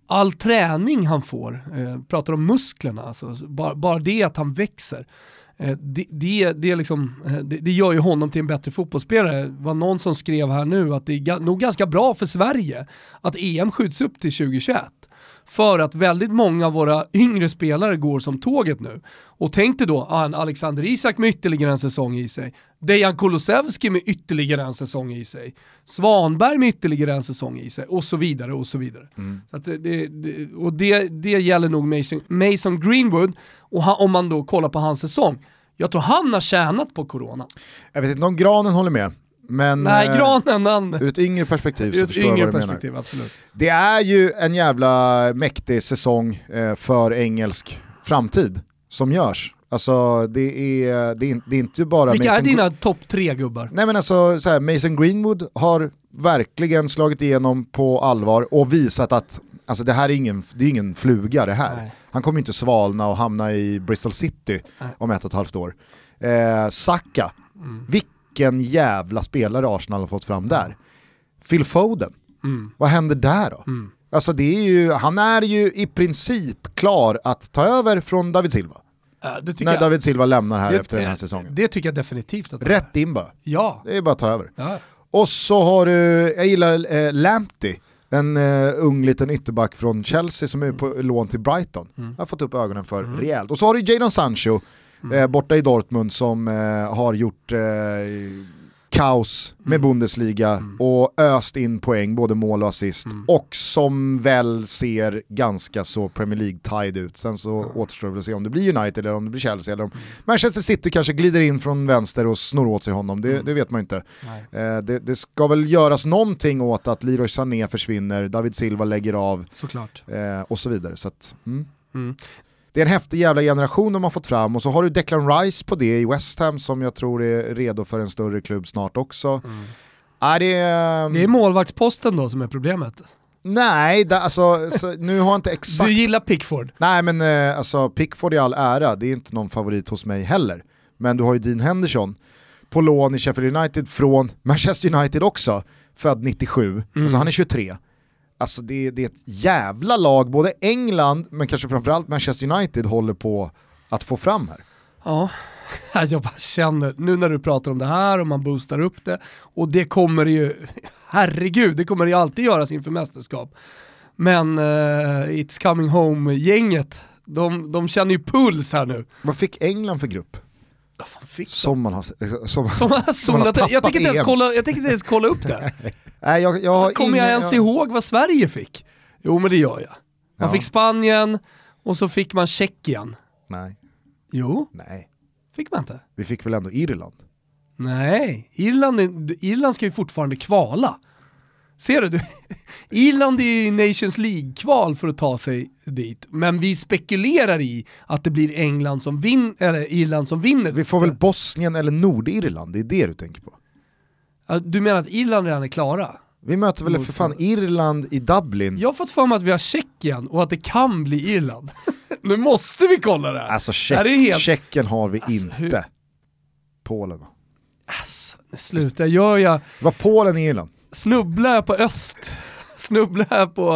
all träning han får, eh, pratar om musklerna, alltså, bara, bara det att han växer, eh, det, det, det, liksom, eh, det, det, gör ju honom till en bättre fotbollsspelare. Det var någon som skrev här nu att det är nog ganska bra för Sverige att EM skjuts upp till 2021. För att väldigt många av våra yngre spelare går som tåget nu. Och tänk dig då ah, en Alexander Isak med ytterligare en säsong i sig. Dejan Kulusevski med ytterligare en säsong i sig. Svanberg med ytterligare en säsong i sig och så vidare och så vidare. Så att det, det, det, och det, det gäller nog Mason, Mason Greenwood och han, om man då kollar på hans säsong. Jag tror han har tjänat på corona. Jag vet inte om Granen håller med, men Nej, eh, granen han... ur ett yngre perspektiv så förstår jag yngre vad du menar. perspektiv, absolut. Det är ju en jävla mäktig säsong eh, för engelsk framtid som görs. Alltså det är, det är, det är inte bara Vilka är Mason dina topp tre gubbar? Nej men alltså så här, Mason Greenwood har verkligen slagit igenom på allvar och visat att alltså, det här är ingen, det är ingen fluga det här. Nej. Han kommer inte svalna och hamna i Bristol City Nej. om ett och ett halvt år. Eh, Saka, Mm. Vilken jävla spelare Arsenal har fått fram där. Phil Foden, Mm. vad händer där då? Mm. Alltså det är ju, han är ju i princip klar att ta över från David Silva. Äh, När jag, David Silva lämnar här det, efter den här säsongen. Det tycker jag definitivt att Rätt in bara, Ja. det är bara att ta över. ja. Och så har du, jag gillar eh, Lamptey, en eh, ung liten ytterback från Chelsea som är på lån till Brighton. Har fått upp ögonen för rejält. Och så har du Jadon Sancho, eh, borta i Dortmund som eh, har gjort eh, kaos med Bundesliga och öst in poäng, både mål och assist. Och som väl ser ganska så Premier League-tied ut. Sen så återstår det att se om det blir United eller om det blir Chelsea eller om Manchester City kanske glider in från vänster och snor åt sig honom, det, det vet man inte. Eh, det, det ska väl göras någonting åt att Leroy Sané försvinner, David Silva lägger av Såklart. eh, och så vidare. Så att, mm. Mm. Det är en häftig jävla generation de har fått fram och så har du Declan Rice på det i West Ham som jag tror är redo för en större klubb snart också. Ah, det är, Det är målvaktsposten då som är problemet. Nej, det, alltså, så, nu har jag inte exakt... Du gillar Pickford? Nej men eh, alltså Pickford i all ära, det är inte någon favorit hos mig heller. Men du har ju Dean Henderson på lån i Sheffield United från Manchester United också, född 97, alltså han är 23. Alltså det, det är ett jävla lag, både England men kanske framförallt Manchester United håller på att få fram här. Ja. Jag bara känner, nu när du pratar om det här och man boostar upp det, och det kommer ju, herregud, det kommer det ju alltid göras inför mästerskap. Men eh, It's coming home-gänget, de, de känner ju puls här nu. Vad fick England för grupp? Som man har... Som, Som har zonat, jag tänker inte ens kolla, jag tänker inte ens kolla upp det. Nej, jag, jag Så kommer jag ingen- ens ihåg vad Sverige fick? Jo men det gör jag. Man Ja. fick Spanien och så fick man Tjeckien. Nej, Jo, nej. fick man inte? Vi fick väl ändå Irland? Nej, Irland, Irland ska ju fortfarande kvala. Ser du? du? Irland är i Nations League-kval för att ta sig dit, men vi spekulerar i att det blir England som vin, eller Irland som vinner. Vi får väl Bosnien eller Nordirland, det är det du tänker på? Du menar att Irland redan är klara? Vi möter väl för fan Irland i Dublin? Jag har fått för mig att vi har Tjeckien och att det kan bli Irland. nu måste vi kolla det här. Alltså Det Tjeck, helt- Tjeckien har vi Alltså, inte. hur- Polen va? Alltså, sluta, gör jag, Det var Polen Irland. Snubblar jag på öst, snubblar jag på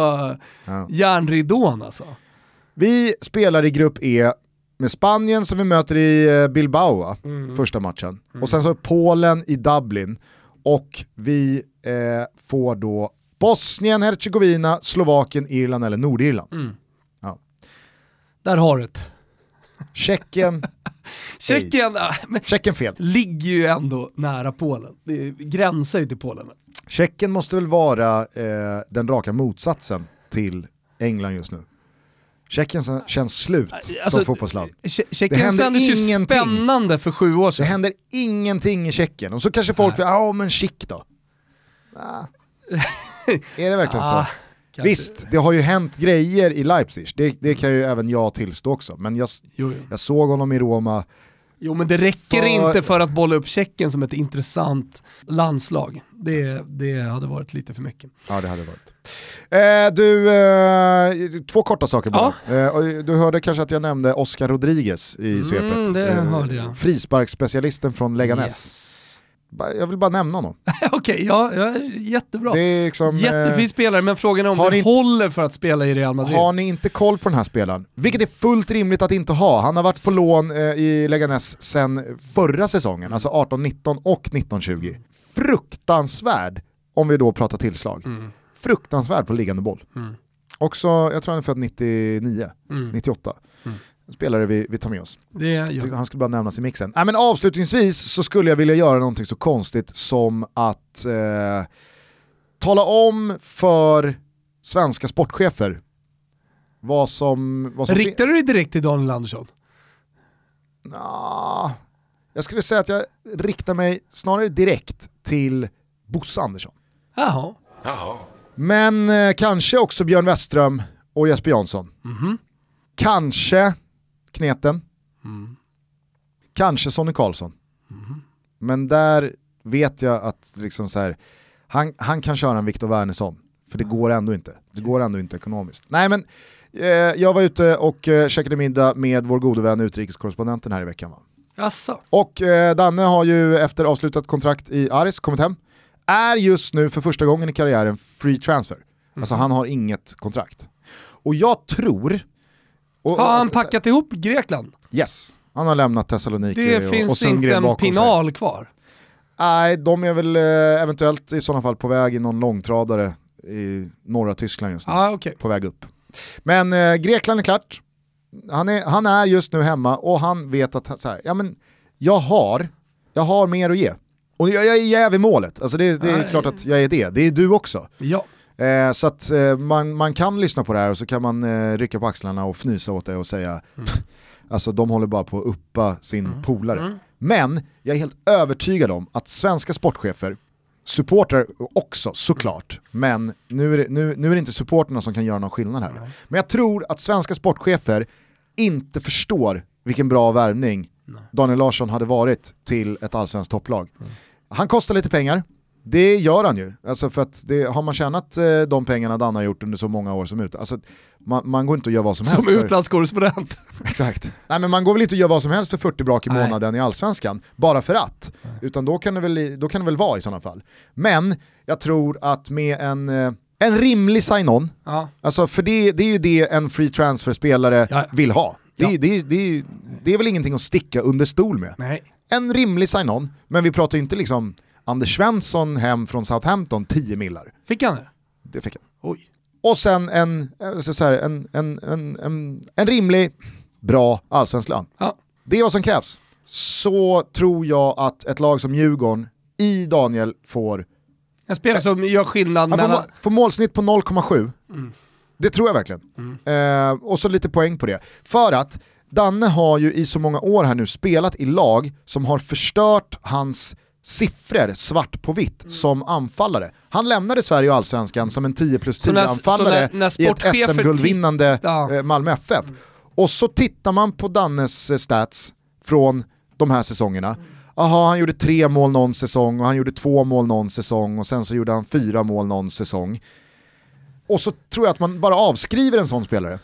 Ja. järnridån alltså. Vi spelar i grupp E med Spanien som vi möter i eh, Bilbao? Mm. första matchen. Och sen så Polen i Dublin. Och vi eh, får då Bosnien, Herzegovina, Slovakien, Irland eller Nordirland. Mm. Ja. Där har du det. Tjeckien, Tjeckien äh, Tjeckien fel. ligger ju ändå nära Polen. Det gränsar ju till Polen. Tjeckien måste väl vara eh, den raka motsatsen till England just nu. Tjeckien känns slut Alltså, som fotbollsland. Tje- Det Tjeckien sändes ju spännande för sju år Det sedan. händer ingenting i Tjeckien. Och så kanske folk säger, ja men chic då. Ah. är det verkligen Ah, så? kanske. Visst, det har ju hänt grejer i Leipzig, det, det kan ju även jag tillstå också. Men jag, Jo, jo. jag såg honom i Roma, jo men det räcker För- inte för att bolla upp Tjeckien som ett intressant landslag. Det, det hade varit lite för mycket. ja det hade varit. Eh, du, eh, två korta saker bara. Eh, och du hörde kanske att jag nämnde Oscar Rodriguez i Mm, svepet. det Eh, hörde jag. Frisparksspecialisten från Leganes. Yes. Jag vill bara nämna honom. Okej, ja, ja, jättebra. Det liksom, eh, Jättefin spelare, men frågan är om ni- håller för att spela i Real Madrid. Har ni inte koll på den här spelaren, vilket är fullt rimligt att inte ha, han har varit på lån eh, i Leganes sedan förra säsongen, alltså 18-19 och 19-20. Fruktansvärd, om vi då pratar tillslag. Mm. Fruktansvärd på liggande boll. Mm. Också, jag tror han är född 99, Mm. 98. Mm. Spelare vi, vi tar med oss. Han skulle bara nämnas i mixen. Nej, men avslutningsvis så skulle jag vilja göra någonting så konstigt som att eh, tala om för svenska sportchefer vad som... Vad som Riktar du dig direkt till Daniel Andersson? Ah, jag skulle säga att jag riktar mig snarare direkt till Bosse Andersson. Jaha. Men eh, kanske också Björn Westström och Jesper Jansson. Mhm. Kanske Kneten. Mm. Kanske Sonny Karlsson. Men där vet jag att liksom så här, han, han kan köra en Viktor Wernersson. För det går ändå inte. Det går ändå inte ekonomiskt. Nej men, eh, jag var ute och eh, käkade middag med vår gode vän utrikeskorrespondenten här i veckan. Va? Jaså? Och eh, Danne har ju efter avslutat kontrakt i Aris kommit hem. Är just nu för första gången i karriären free transfer. Alltså han har inget kontrakt. Och jag tror... Och, Har han alltså, packat ihop Grekland? Yes, han har lämnat Thessaloniki Det och, och finns Sundgren inte en pinal kvar. Nej, de är väl eh, eventuellt i sådana fall på väg i någon långtradare i norra Tyskland just nu. Ja, okej. På väg upp. Men eh, Grekland är klart. Han är, han är just nu hemma och han vet att så här, ja, men jag, har, jag har mer att ge. Och jag, jag är jäv i målet, alltså det, det är klart att jag är det. Det är du också. Ja. Eh, så att eh, man, man kan lyssna på det här och så kan man eh, rycka på axlarna och fnysa åt det och säga alltså de håller bara på att uppa sin polare. Men jag är helt övertygad om att svenska sportchefer, supportrar också såklart, men nu är, det, nu, nu är det inte supporterna som kan göra någon skillnad här. Men jag tror att svenska sportchefer inte förstår vilken bra värvning Daniel Larsson hade varit till ett allsvenskt topplag. Han kostar lite pengar, det gör han ju. Alltså för att det, har man tjänat eh, de pengarna Dan har gjort under så många år som ut, alltså, man, man går inte att göra vad som helst. Som utlandskorrespondent. Exakt. Nej men man går väl inte att göra vad som helst för 40 brak i Nej. månaden i allsvenskan, bara för att. Utan då kan, det väl, då kan det väl vara i sådana fall. Men jag tror att med en, eh, en rimlig sign-on, Ja. alltså för det, det är ju det en free transfer-spelare Ja. vill ha. Det, är- Ja. det, det är väl ingenting att sticka under stol med. Nej. En rimlig sign-on, men vi pratar ju inte liksom Anders Svensson hem från Southampton 10 millar. Fick han det? Det fick han. Oj. Och sen en, eh, så här, en, en, en, en, en rimlig, bra allsvensk lön. Ja. Det är vad som krävs. Så tror jag att ett lag som Djurgården i Daniel får, En spelare som gör skillnad får, mellan... må- får målsnitt på 0,7. Det tror jag verkligen. Eh, och så lite poäng på det. För att Danne har ju i så många år här nu spelat i lag som har förstört hans siffror svart på vitt som anfallare. Han lämnade Sverige och Allsvenskan som en 10 plus Så 10 när- anfallare så när- när i ett SM-guldvinnande ja. eh, Malmö FF. Och så tittar man på Dannes eh, stats från de här säsongerna. Aha, han gjorde tre mål någon säsong och han gjorde två mål någon säsong och sen så gjorde han fyra mål någon säsong. Och så tror jag att man bara avskriver en sån spelare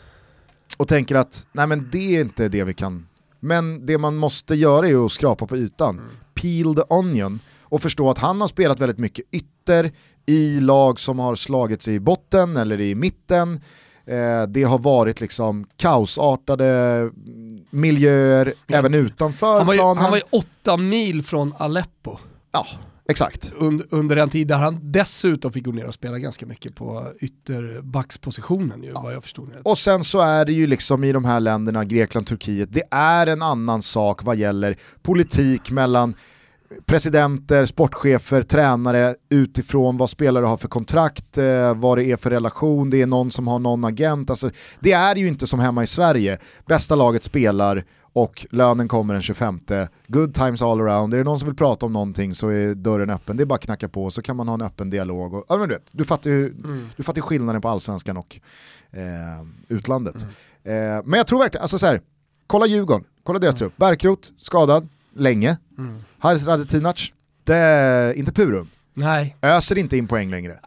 och tänker att nej men det är inte det vi kan. Men det man måste göra är att skrapa på ytan, peel the onion och förstå att han har spelat väldigt mycket ytter i lag som har slagit sig i botten eller i mitten. Eh, det har varit liksom kaosartade mm, miljöer även utanför Han var, ju, planen. han var ju åtta mil från Aleppo Ja, exakt. under, under en tid där han dessutom fick gå ner och spela ganska mycket på ytterbackspositionen ju, vad jag förstod. Och sen så är det ju liksom i de här länderna, Grekland, Turkiet, det är en annan sak vad gäller politik mellan presidenter, sportchefer, tränare utifrån vad spelare har för kontrakt, eh, vad det är för relation, det är någon som har någon agent. Alltså, det är ju inte som hemma i Sverige, bästa laget spelar och lönen kommer den 25. Good times all around, är det någon som vill prata om någonting så är dörren öppen, det är bara att knacka på så kan man ha en öppen dialog. Och, ja, men du, vet, du, fattar ju, du fattar skillnaden på allsvenskan och eh, utlandet. Eh, men jag tror verkligen, alltså så här, kolla Djurgården, kolla deras trupp. Bergkrot, skadad, länge. Mm. Haris Radetinac, det inte purum. Nej, Öser inte in poäng längre.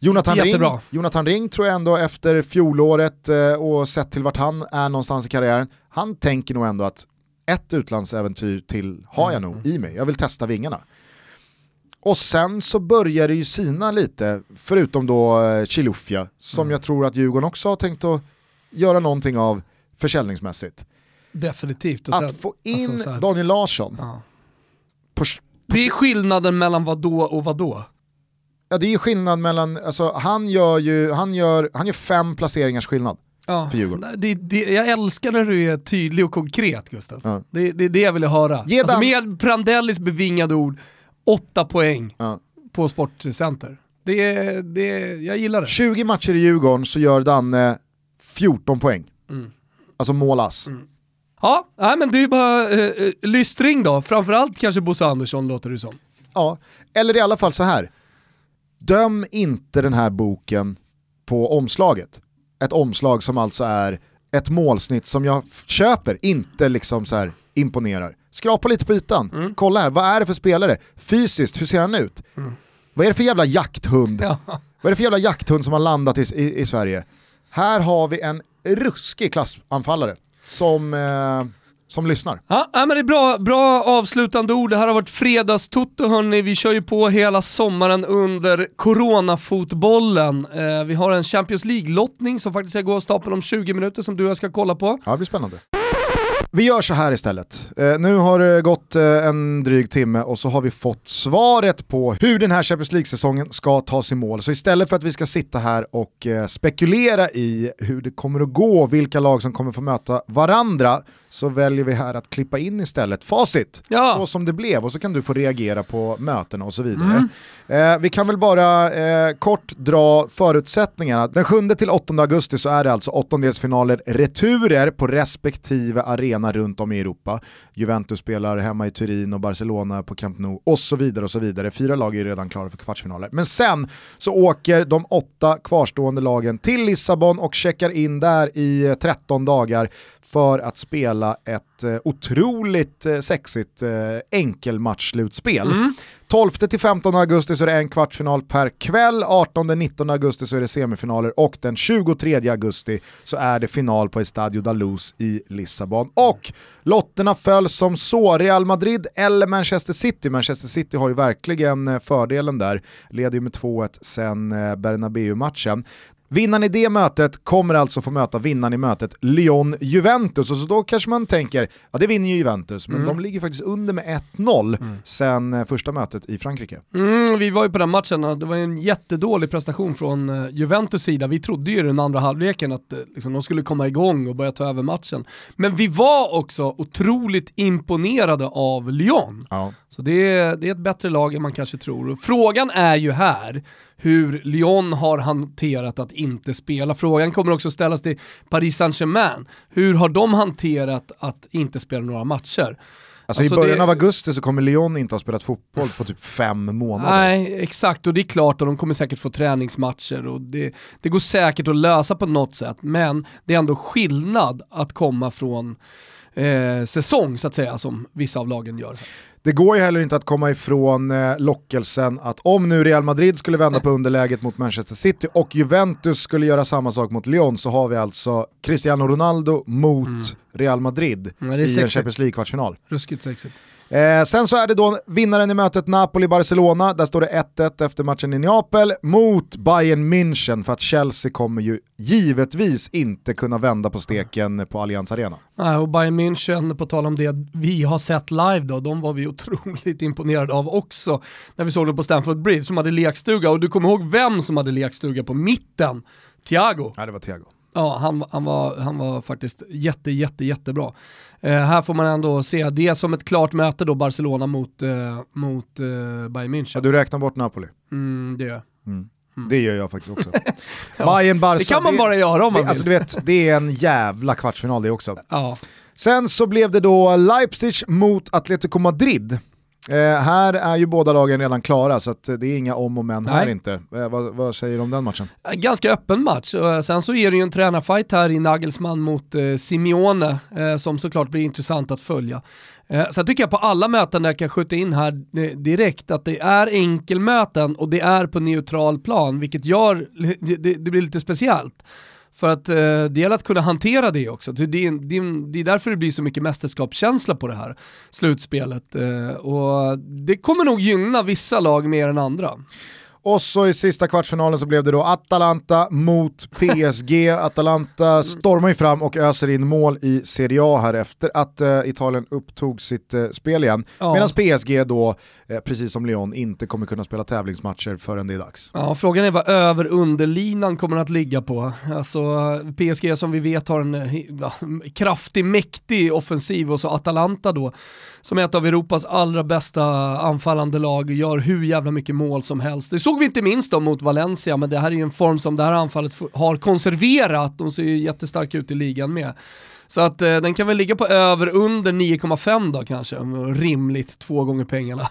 Jonathan Ring. Jonathan Ring tror jag ändå efter fjolåret eh, och sett till vart han är någonstans i karriären, han tänker nog ändå att ett utlandsäventyr till har jag nog i mig, jag vill testa vingarna. Och sen så börjar det ju sina lite, förutom då eh, Chilufya, som jag tror att Djurgården också har tänkt att göra någonting av försäljningsmässigt. definitivt. Att få in alltså så här- Daniel Larsson Ja. på, Det är skillnaden mellan vad då och vad då. Ja, det är skillnad mellan, alltså, han, gör ju, han, gör, han gör fem placeringars skillnad. Ja. För Djurgården. Det, det, jag älskar när du är tydlig och konkret Gustav. Ja. Det, det är det jag vill höra. Ge Alltså, med Prandellis bevingade ord, åtta poäng Ja. på Sportcenter. Det, det, jag gillar det. 20 matcher i Djurgården så gör Danne 14 poäng. Mm. Alltså målass. Ja, nej, men det är bara eh, eh, lystring då. Framförallt kanske Bosse Andersson låter det som. Ja, eller i alla fall så här. Döm inte den här boken på omslaget. Ett omslag som alltså är ett målsnitt som jag köper, inte liksom så här imponerar. Skrapa lite på ytan, kolla här, vad är det för spelare? Fysiskt, hur ser han ut? Vad är det för jävla jakthund? Ja. Vad är det för jävla jakthund som har landat i, i, i Sverige? Här har vi en ruskig klassanfallare som, eh, som lyssnar. Ja, men det är bra, bra avslutande ord. Det här har varit fredagstutto hörni. Vi kör ju på hela sommaren under coronafotbollen. Eh, vi har en Champions League-lottning som faktiskt ska gå av stapeln om 20 minuter som du och jag ska kolla på. Ja, det blir spännande. Vi gör så här istället. Eh, nu har det gått eh, en dryg timme och så har vi fått svaret på hur den här Champions League-säsongen ska tas i mål. Så istället för att vi ska sitta här och eh, spekulera i hur det kommer att gå, vilka lag som kommer få möta varandra, så väljer vi här att klippa in istället facit, Ja. så som det blev, och så kan du få reagera på mötena och så vidare. Eh, vi kan väl bara eh, kort dra förutsättningarna. Den 7 till 8 augusti så är det alltså åttondelsfinaler returer på respektive arena runt om i Europa. Juventus spelar hemma i Turin och Barcelona på Camp Nou och så vidare och så vidare. Fyra lag är redan klara för kvartsfinaler. Men sen så åker de åtta kvarstående lagen till Lissabon och checkar in där i eh, 13 dagar för att spela ett eh, otroligt eh, sexigt eh, enkelmatchslutspel. 12-15 augusti så är det en kvartsfinal per kväll, 18-19 augusti så är det semifinaler och den 23 augusti så är det final på Estadio da Luz i Lissabon. Och lotterna föll som så, Real Madrid eller Manchester City. Manchester City har ju verkligen eh, fördelen där, leder ju med 2-1 sen eh, Bernabeu-matchen. Vinnaren i det mötet kommer alltså få möta vinnaren i mötet Lyon-Juventus och så då kanske man tänker, ja det vinner ju Juventus, men de ligger faktiskt under med 1-0 sen eh, första mötet i Frankrike. Mm, vi var ju på den matchen och det var en jättedålig prestation från eh, Juventus sida. Vi trodde ju den andra halvleken att eh, liksom, de skulle komma igång och börja ta över matchen. Men vi var också otroligt imponerade av Lyon. Ja. Så det är, det är ett bättre lag än man kanske tror. Och frågan är ju här hur Lyon har hanterat att inte spela. Frågan kommer också ställas till Paris Saint-Germain. Hur har de hanterat att inte spela några matcher? Alltså, Alltså, i början det- av augusti så kommer Lyon inte ha spelat fotboll på typ fem månader. Nej, exakt och det är klart och de kommer säkert få träningsmatcher och det, det går säkert att lösa på något sätt men det är ändå skillnad att komma från eh, säsong så att säga som vissa av lagen gör. Det går ju heller inte att komma ifrån eh, lockelsen att om nu Real Madrid skulle vända på underläget mot Manchester City och Juventus skulle göra samma sak mot Lyon så har vi alltså Cristiano Ronaldo mot Real Madrid Mm, det är i en. Champions League-kvartsfinal. Ruskigt sexigt. Eh, sen så är det då vinnaren i mötet Napoli-Barcelona, där står det 1-1 efter matchen i Neapel mot Bayern München för att Chelsea kommer ju givetvis inte kunna vända på steken på Allianz Arena. Nej, och Bayern München, på tal om det vi har sett live då, de var vi otroligt imponerade av också när vi såg dem på Stamford Bridge som hade lekstuga och du kommer ihåg vem som hade lekstuga på mitten? Thiago. Nej det var Thiago. Ja, han, han, var, han var faktiskt jätte, jätte, jättebra. Eh, här får man ändå se det som ett klart möte då, Barcelona mot, eh, mot eh, Bayern München. Ja, du räknar bort Napoli. Mm, det gör jag. Det gör jag faktiskt också. Bayern Barca. Det kan man bara göra om man det, alltså, vill. du vet, det är en jävla kvartsfinal det också. Ja. Sen så blev det då Leipzig mot Atletico Madrid. Eh, här är ju båda lagen redan klara så att det är inga om och men här Nej. inte. Eh, vad, vad säger du om den matchen? Ganska öppen match. Och Sen så är det ju en tränarfight här i Nagelsmann mot eh, Simeone eh, som såklart blir intressant att följa. Eh, sen tycker jag på alla möten där jag kan skjuta in här eh, direkt att det är enkelmöten och det är på neutral plan vilket gör, det, det blir lite speciellt. För att eh, det gäller att kunna hantera det också. Det, det, det, det är därför det blir så mycket mästerskapskänsla på det här slutspelet. Eh, och det kommer nog gynna vissa lag mer än andra. Och så i sista kvartsfinalen så blev det då Atalanta mot PSG. Atalanta stormar ju fram och öser in mål i Serie A här efter att eh, Italien upptog sitt eh, spel igen. Ja. Medan PSG då, eh, precis som Lyon, inte kommer kunna spela tävlingsmatcher förrän det är dags. Ja, frågan är vad över underlinan kommer att ligga på. Alltså PSG som vi vet har en ja, kraftig, mäktig offensiv och så Atalanta då som är ett av Europas allra bästa anfallande lag gör hur jävla mycket mål som helst. Det såg vi inte minst då mot Valencia, men det här är ju en form som det här anfallet har konserverat. De ser ju jättestarka ut i ligan med. Så att eh, den kan väl ligga på över under 9,5 då kanske, rimligt två gånger pengarna.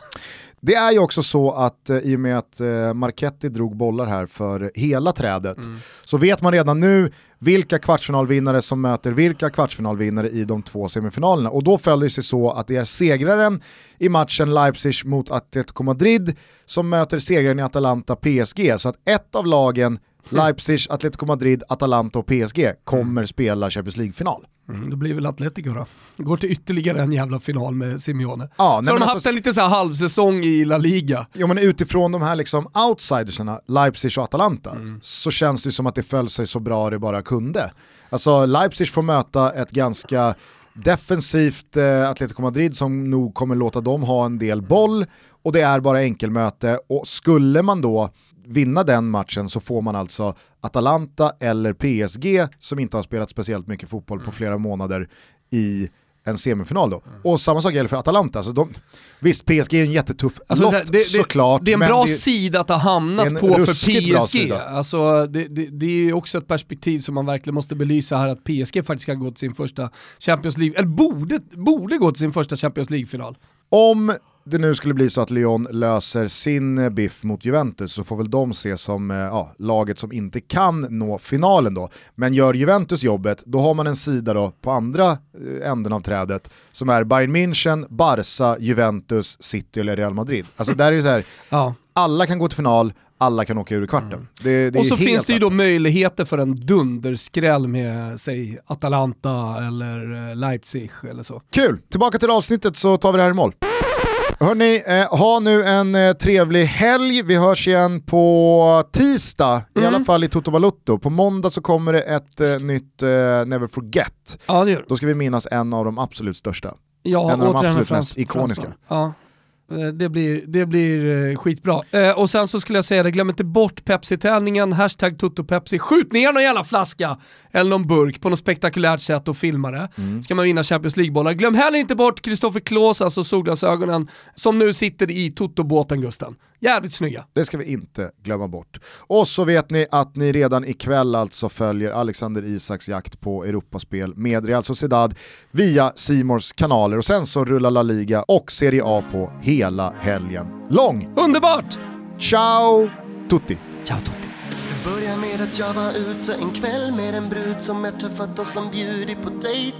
Det är ju också så att eh, i och med att eh, Marchetti drog bollar här för hela trädet så vet man redan nu vilka kvartsfinalvinnare som möter vilka kvartsfinalvinnare i de två semifinalerna. Och då följer det sig så att det är segraren i matchen Leipzig mot Atletico Madrid som möter segraren i Atalanta PSG. Så att ett av lagen, Leipzig, Atletico Madrid, Atalanta och PSG kommer spela Champions League-final. Mm, det blir väl Atletico då. Går till ytterligare en jävla final med Simeone. Ja, så de har alltså- haft en lite så här halvsäsong i La Liga. Jo men utifrån de här liksom outsidersarna, Leipzig och Atalanta, så känns det som att det föll sig så bra det bara kunde. Alltså Leipzig får möta ett ganska defensivt eh, Atletico Madrid som nog kommer låta dem ha en del boll och det är bara enkelmöte och skulle man då vinna den matchen så får man alltså Atalanta eller PSG som inte har spelat speciellt mycket fotboll på flera månader i en semifinal då. Och samma sak gäller för Atalanta. Alltså de, visst, PSG är en jättetuff Alltså, lott det, det, såklart. Det är en bra det- sida att ha hamnat på för PSG. Alltså, det, det, är ju också ett perspektiv som man verkligen måste belysa här att PSG faktiskt ska gå till sin första Champions League, eller borde, borde gå till sin första Champions League-final. Om det nu skulle bli så att Lyon löser sin eh, biff mot Juventus så får väl de se som eh, ja, laget som inte kan nå finalen då. Men gör Juventus jobbet, då har man en sida då på andra eh, änden av trädet som är Bayern München, Barca, Juventus, City eller Real Madrid. Alltså där är det så här, Ja. alla kan gå till final, alla kan åka ur kvarten. Det, det är Och så finns det ju då möjligheter för en dunderskräll med, säg, Atalanta eller Leipzig eller så. Kul! Tillbaka till avsnittet så tar vi det här i mål. Hörni, eh, ha nu en eh, trevlig helg. Vi hörs igen på tisdag, i Mm. alla fall i Toto Balutto. På måndag så kommer det ett eh, nytt eh, Never Forget. Ja det gör. Då ska vi minnas en av de absolut största. Ja, En av de absolut mest ikoniska. Ja. Eh, Det blir, det blir eh, skitbra. Eh, och sen så skulle jag säga det, glöm inte bort Pepsi-tävlingen, hashtag TotoPepsi. Skjut ner någon jävla flaska eller någon burk på något spektakulärt sätt och filma det. Mm. Ska man vinna Champions League-bollar. Glöm heller inte bort Kristoffer Klås, alltså solglasögonen, som nu sitter i Toto-båten Gusten. Jävligt snygga. Det ska vi inte glömma bort. Och så vet ni att ni redan ikväll alltså följer Alexander Isaks jakt på Europaspel med Real Sociedad via Simors kanaler och sen så rullar La Liga och Serie A på hela helgen lång. Underbart! Ciao tutti! Ciao Totti. Det började med att jag var ute en kväll med en brud som jag träffat och som bjudit på dejt.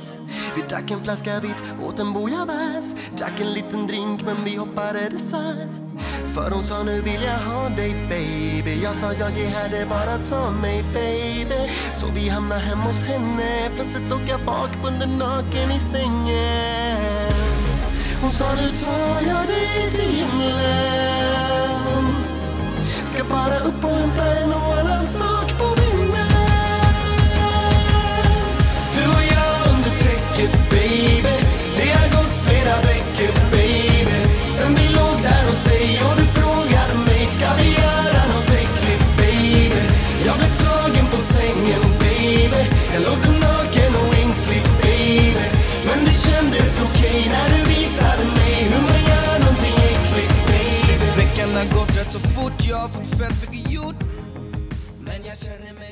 Vi drack en flaska vitt, åt en bouillabaisse, drack en liten drink men vi hoppade dessert. För hon sa nu vill jag ha dig baby Jag sa jag är här, det är bara ta mig baby Så vi hamnar hemma hos henne Plötsligt låg jag bakbunden naken i sängen hon sa nu tar jag dig till himlen. Ska bara upp och hämta en och annan sak på så fort, jag har fått fett mycket gjort. Men jag känner mig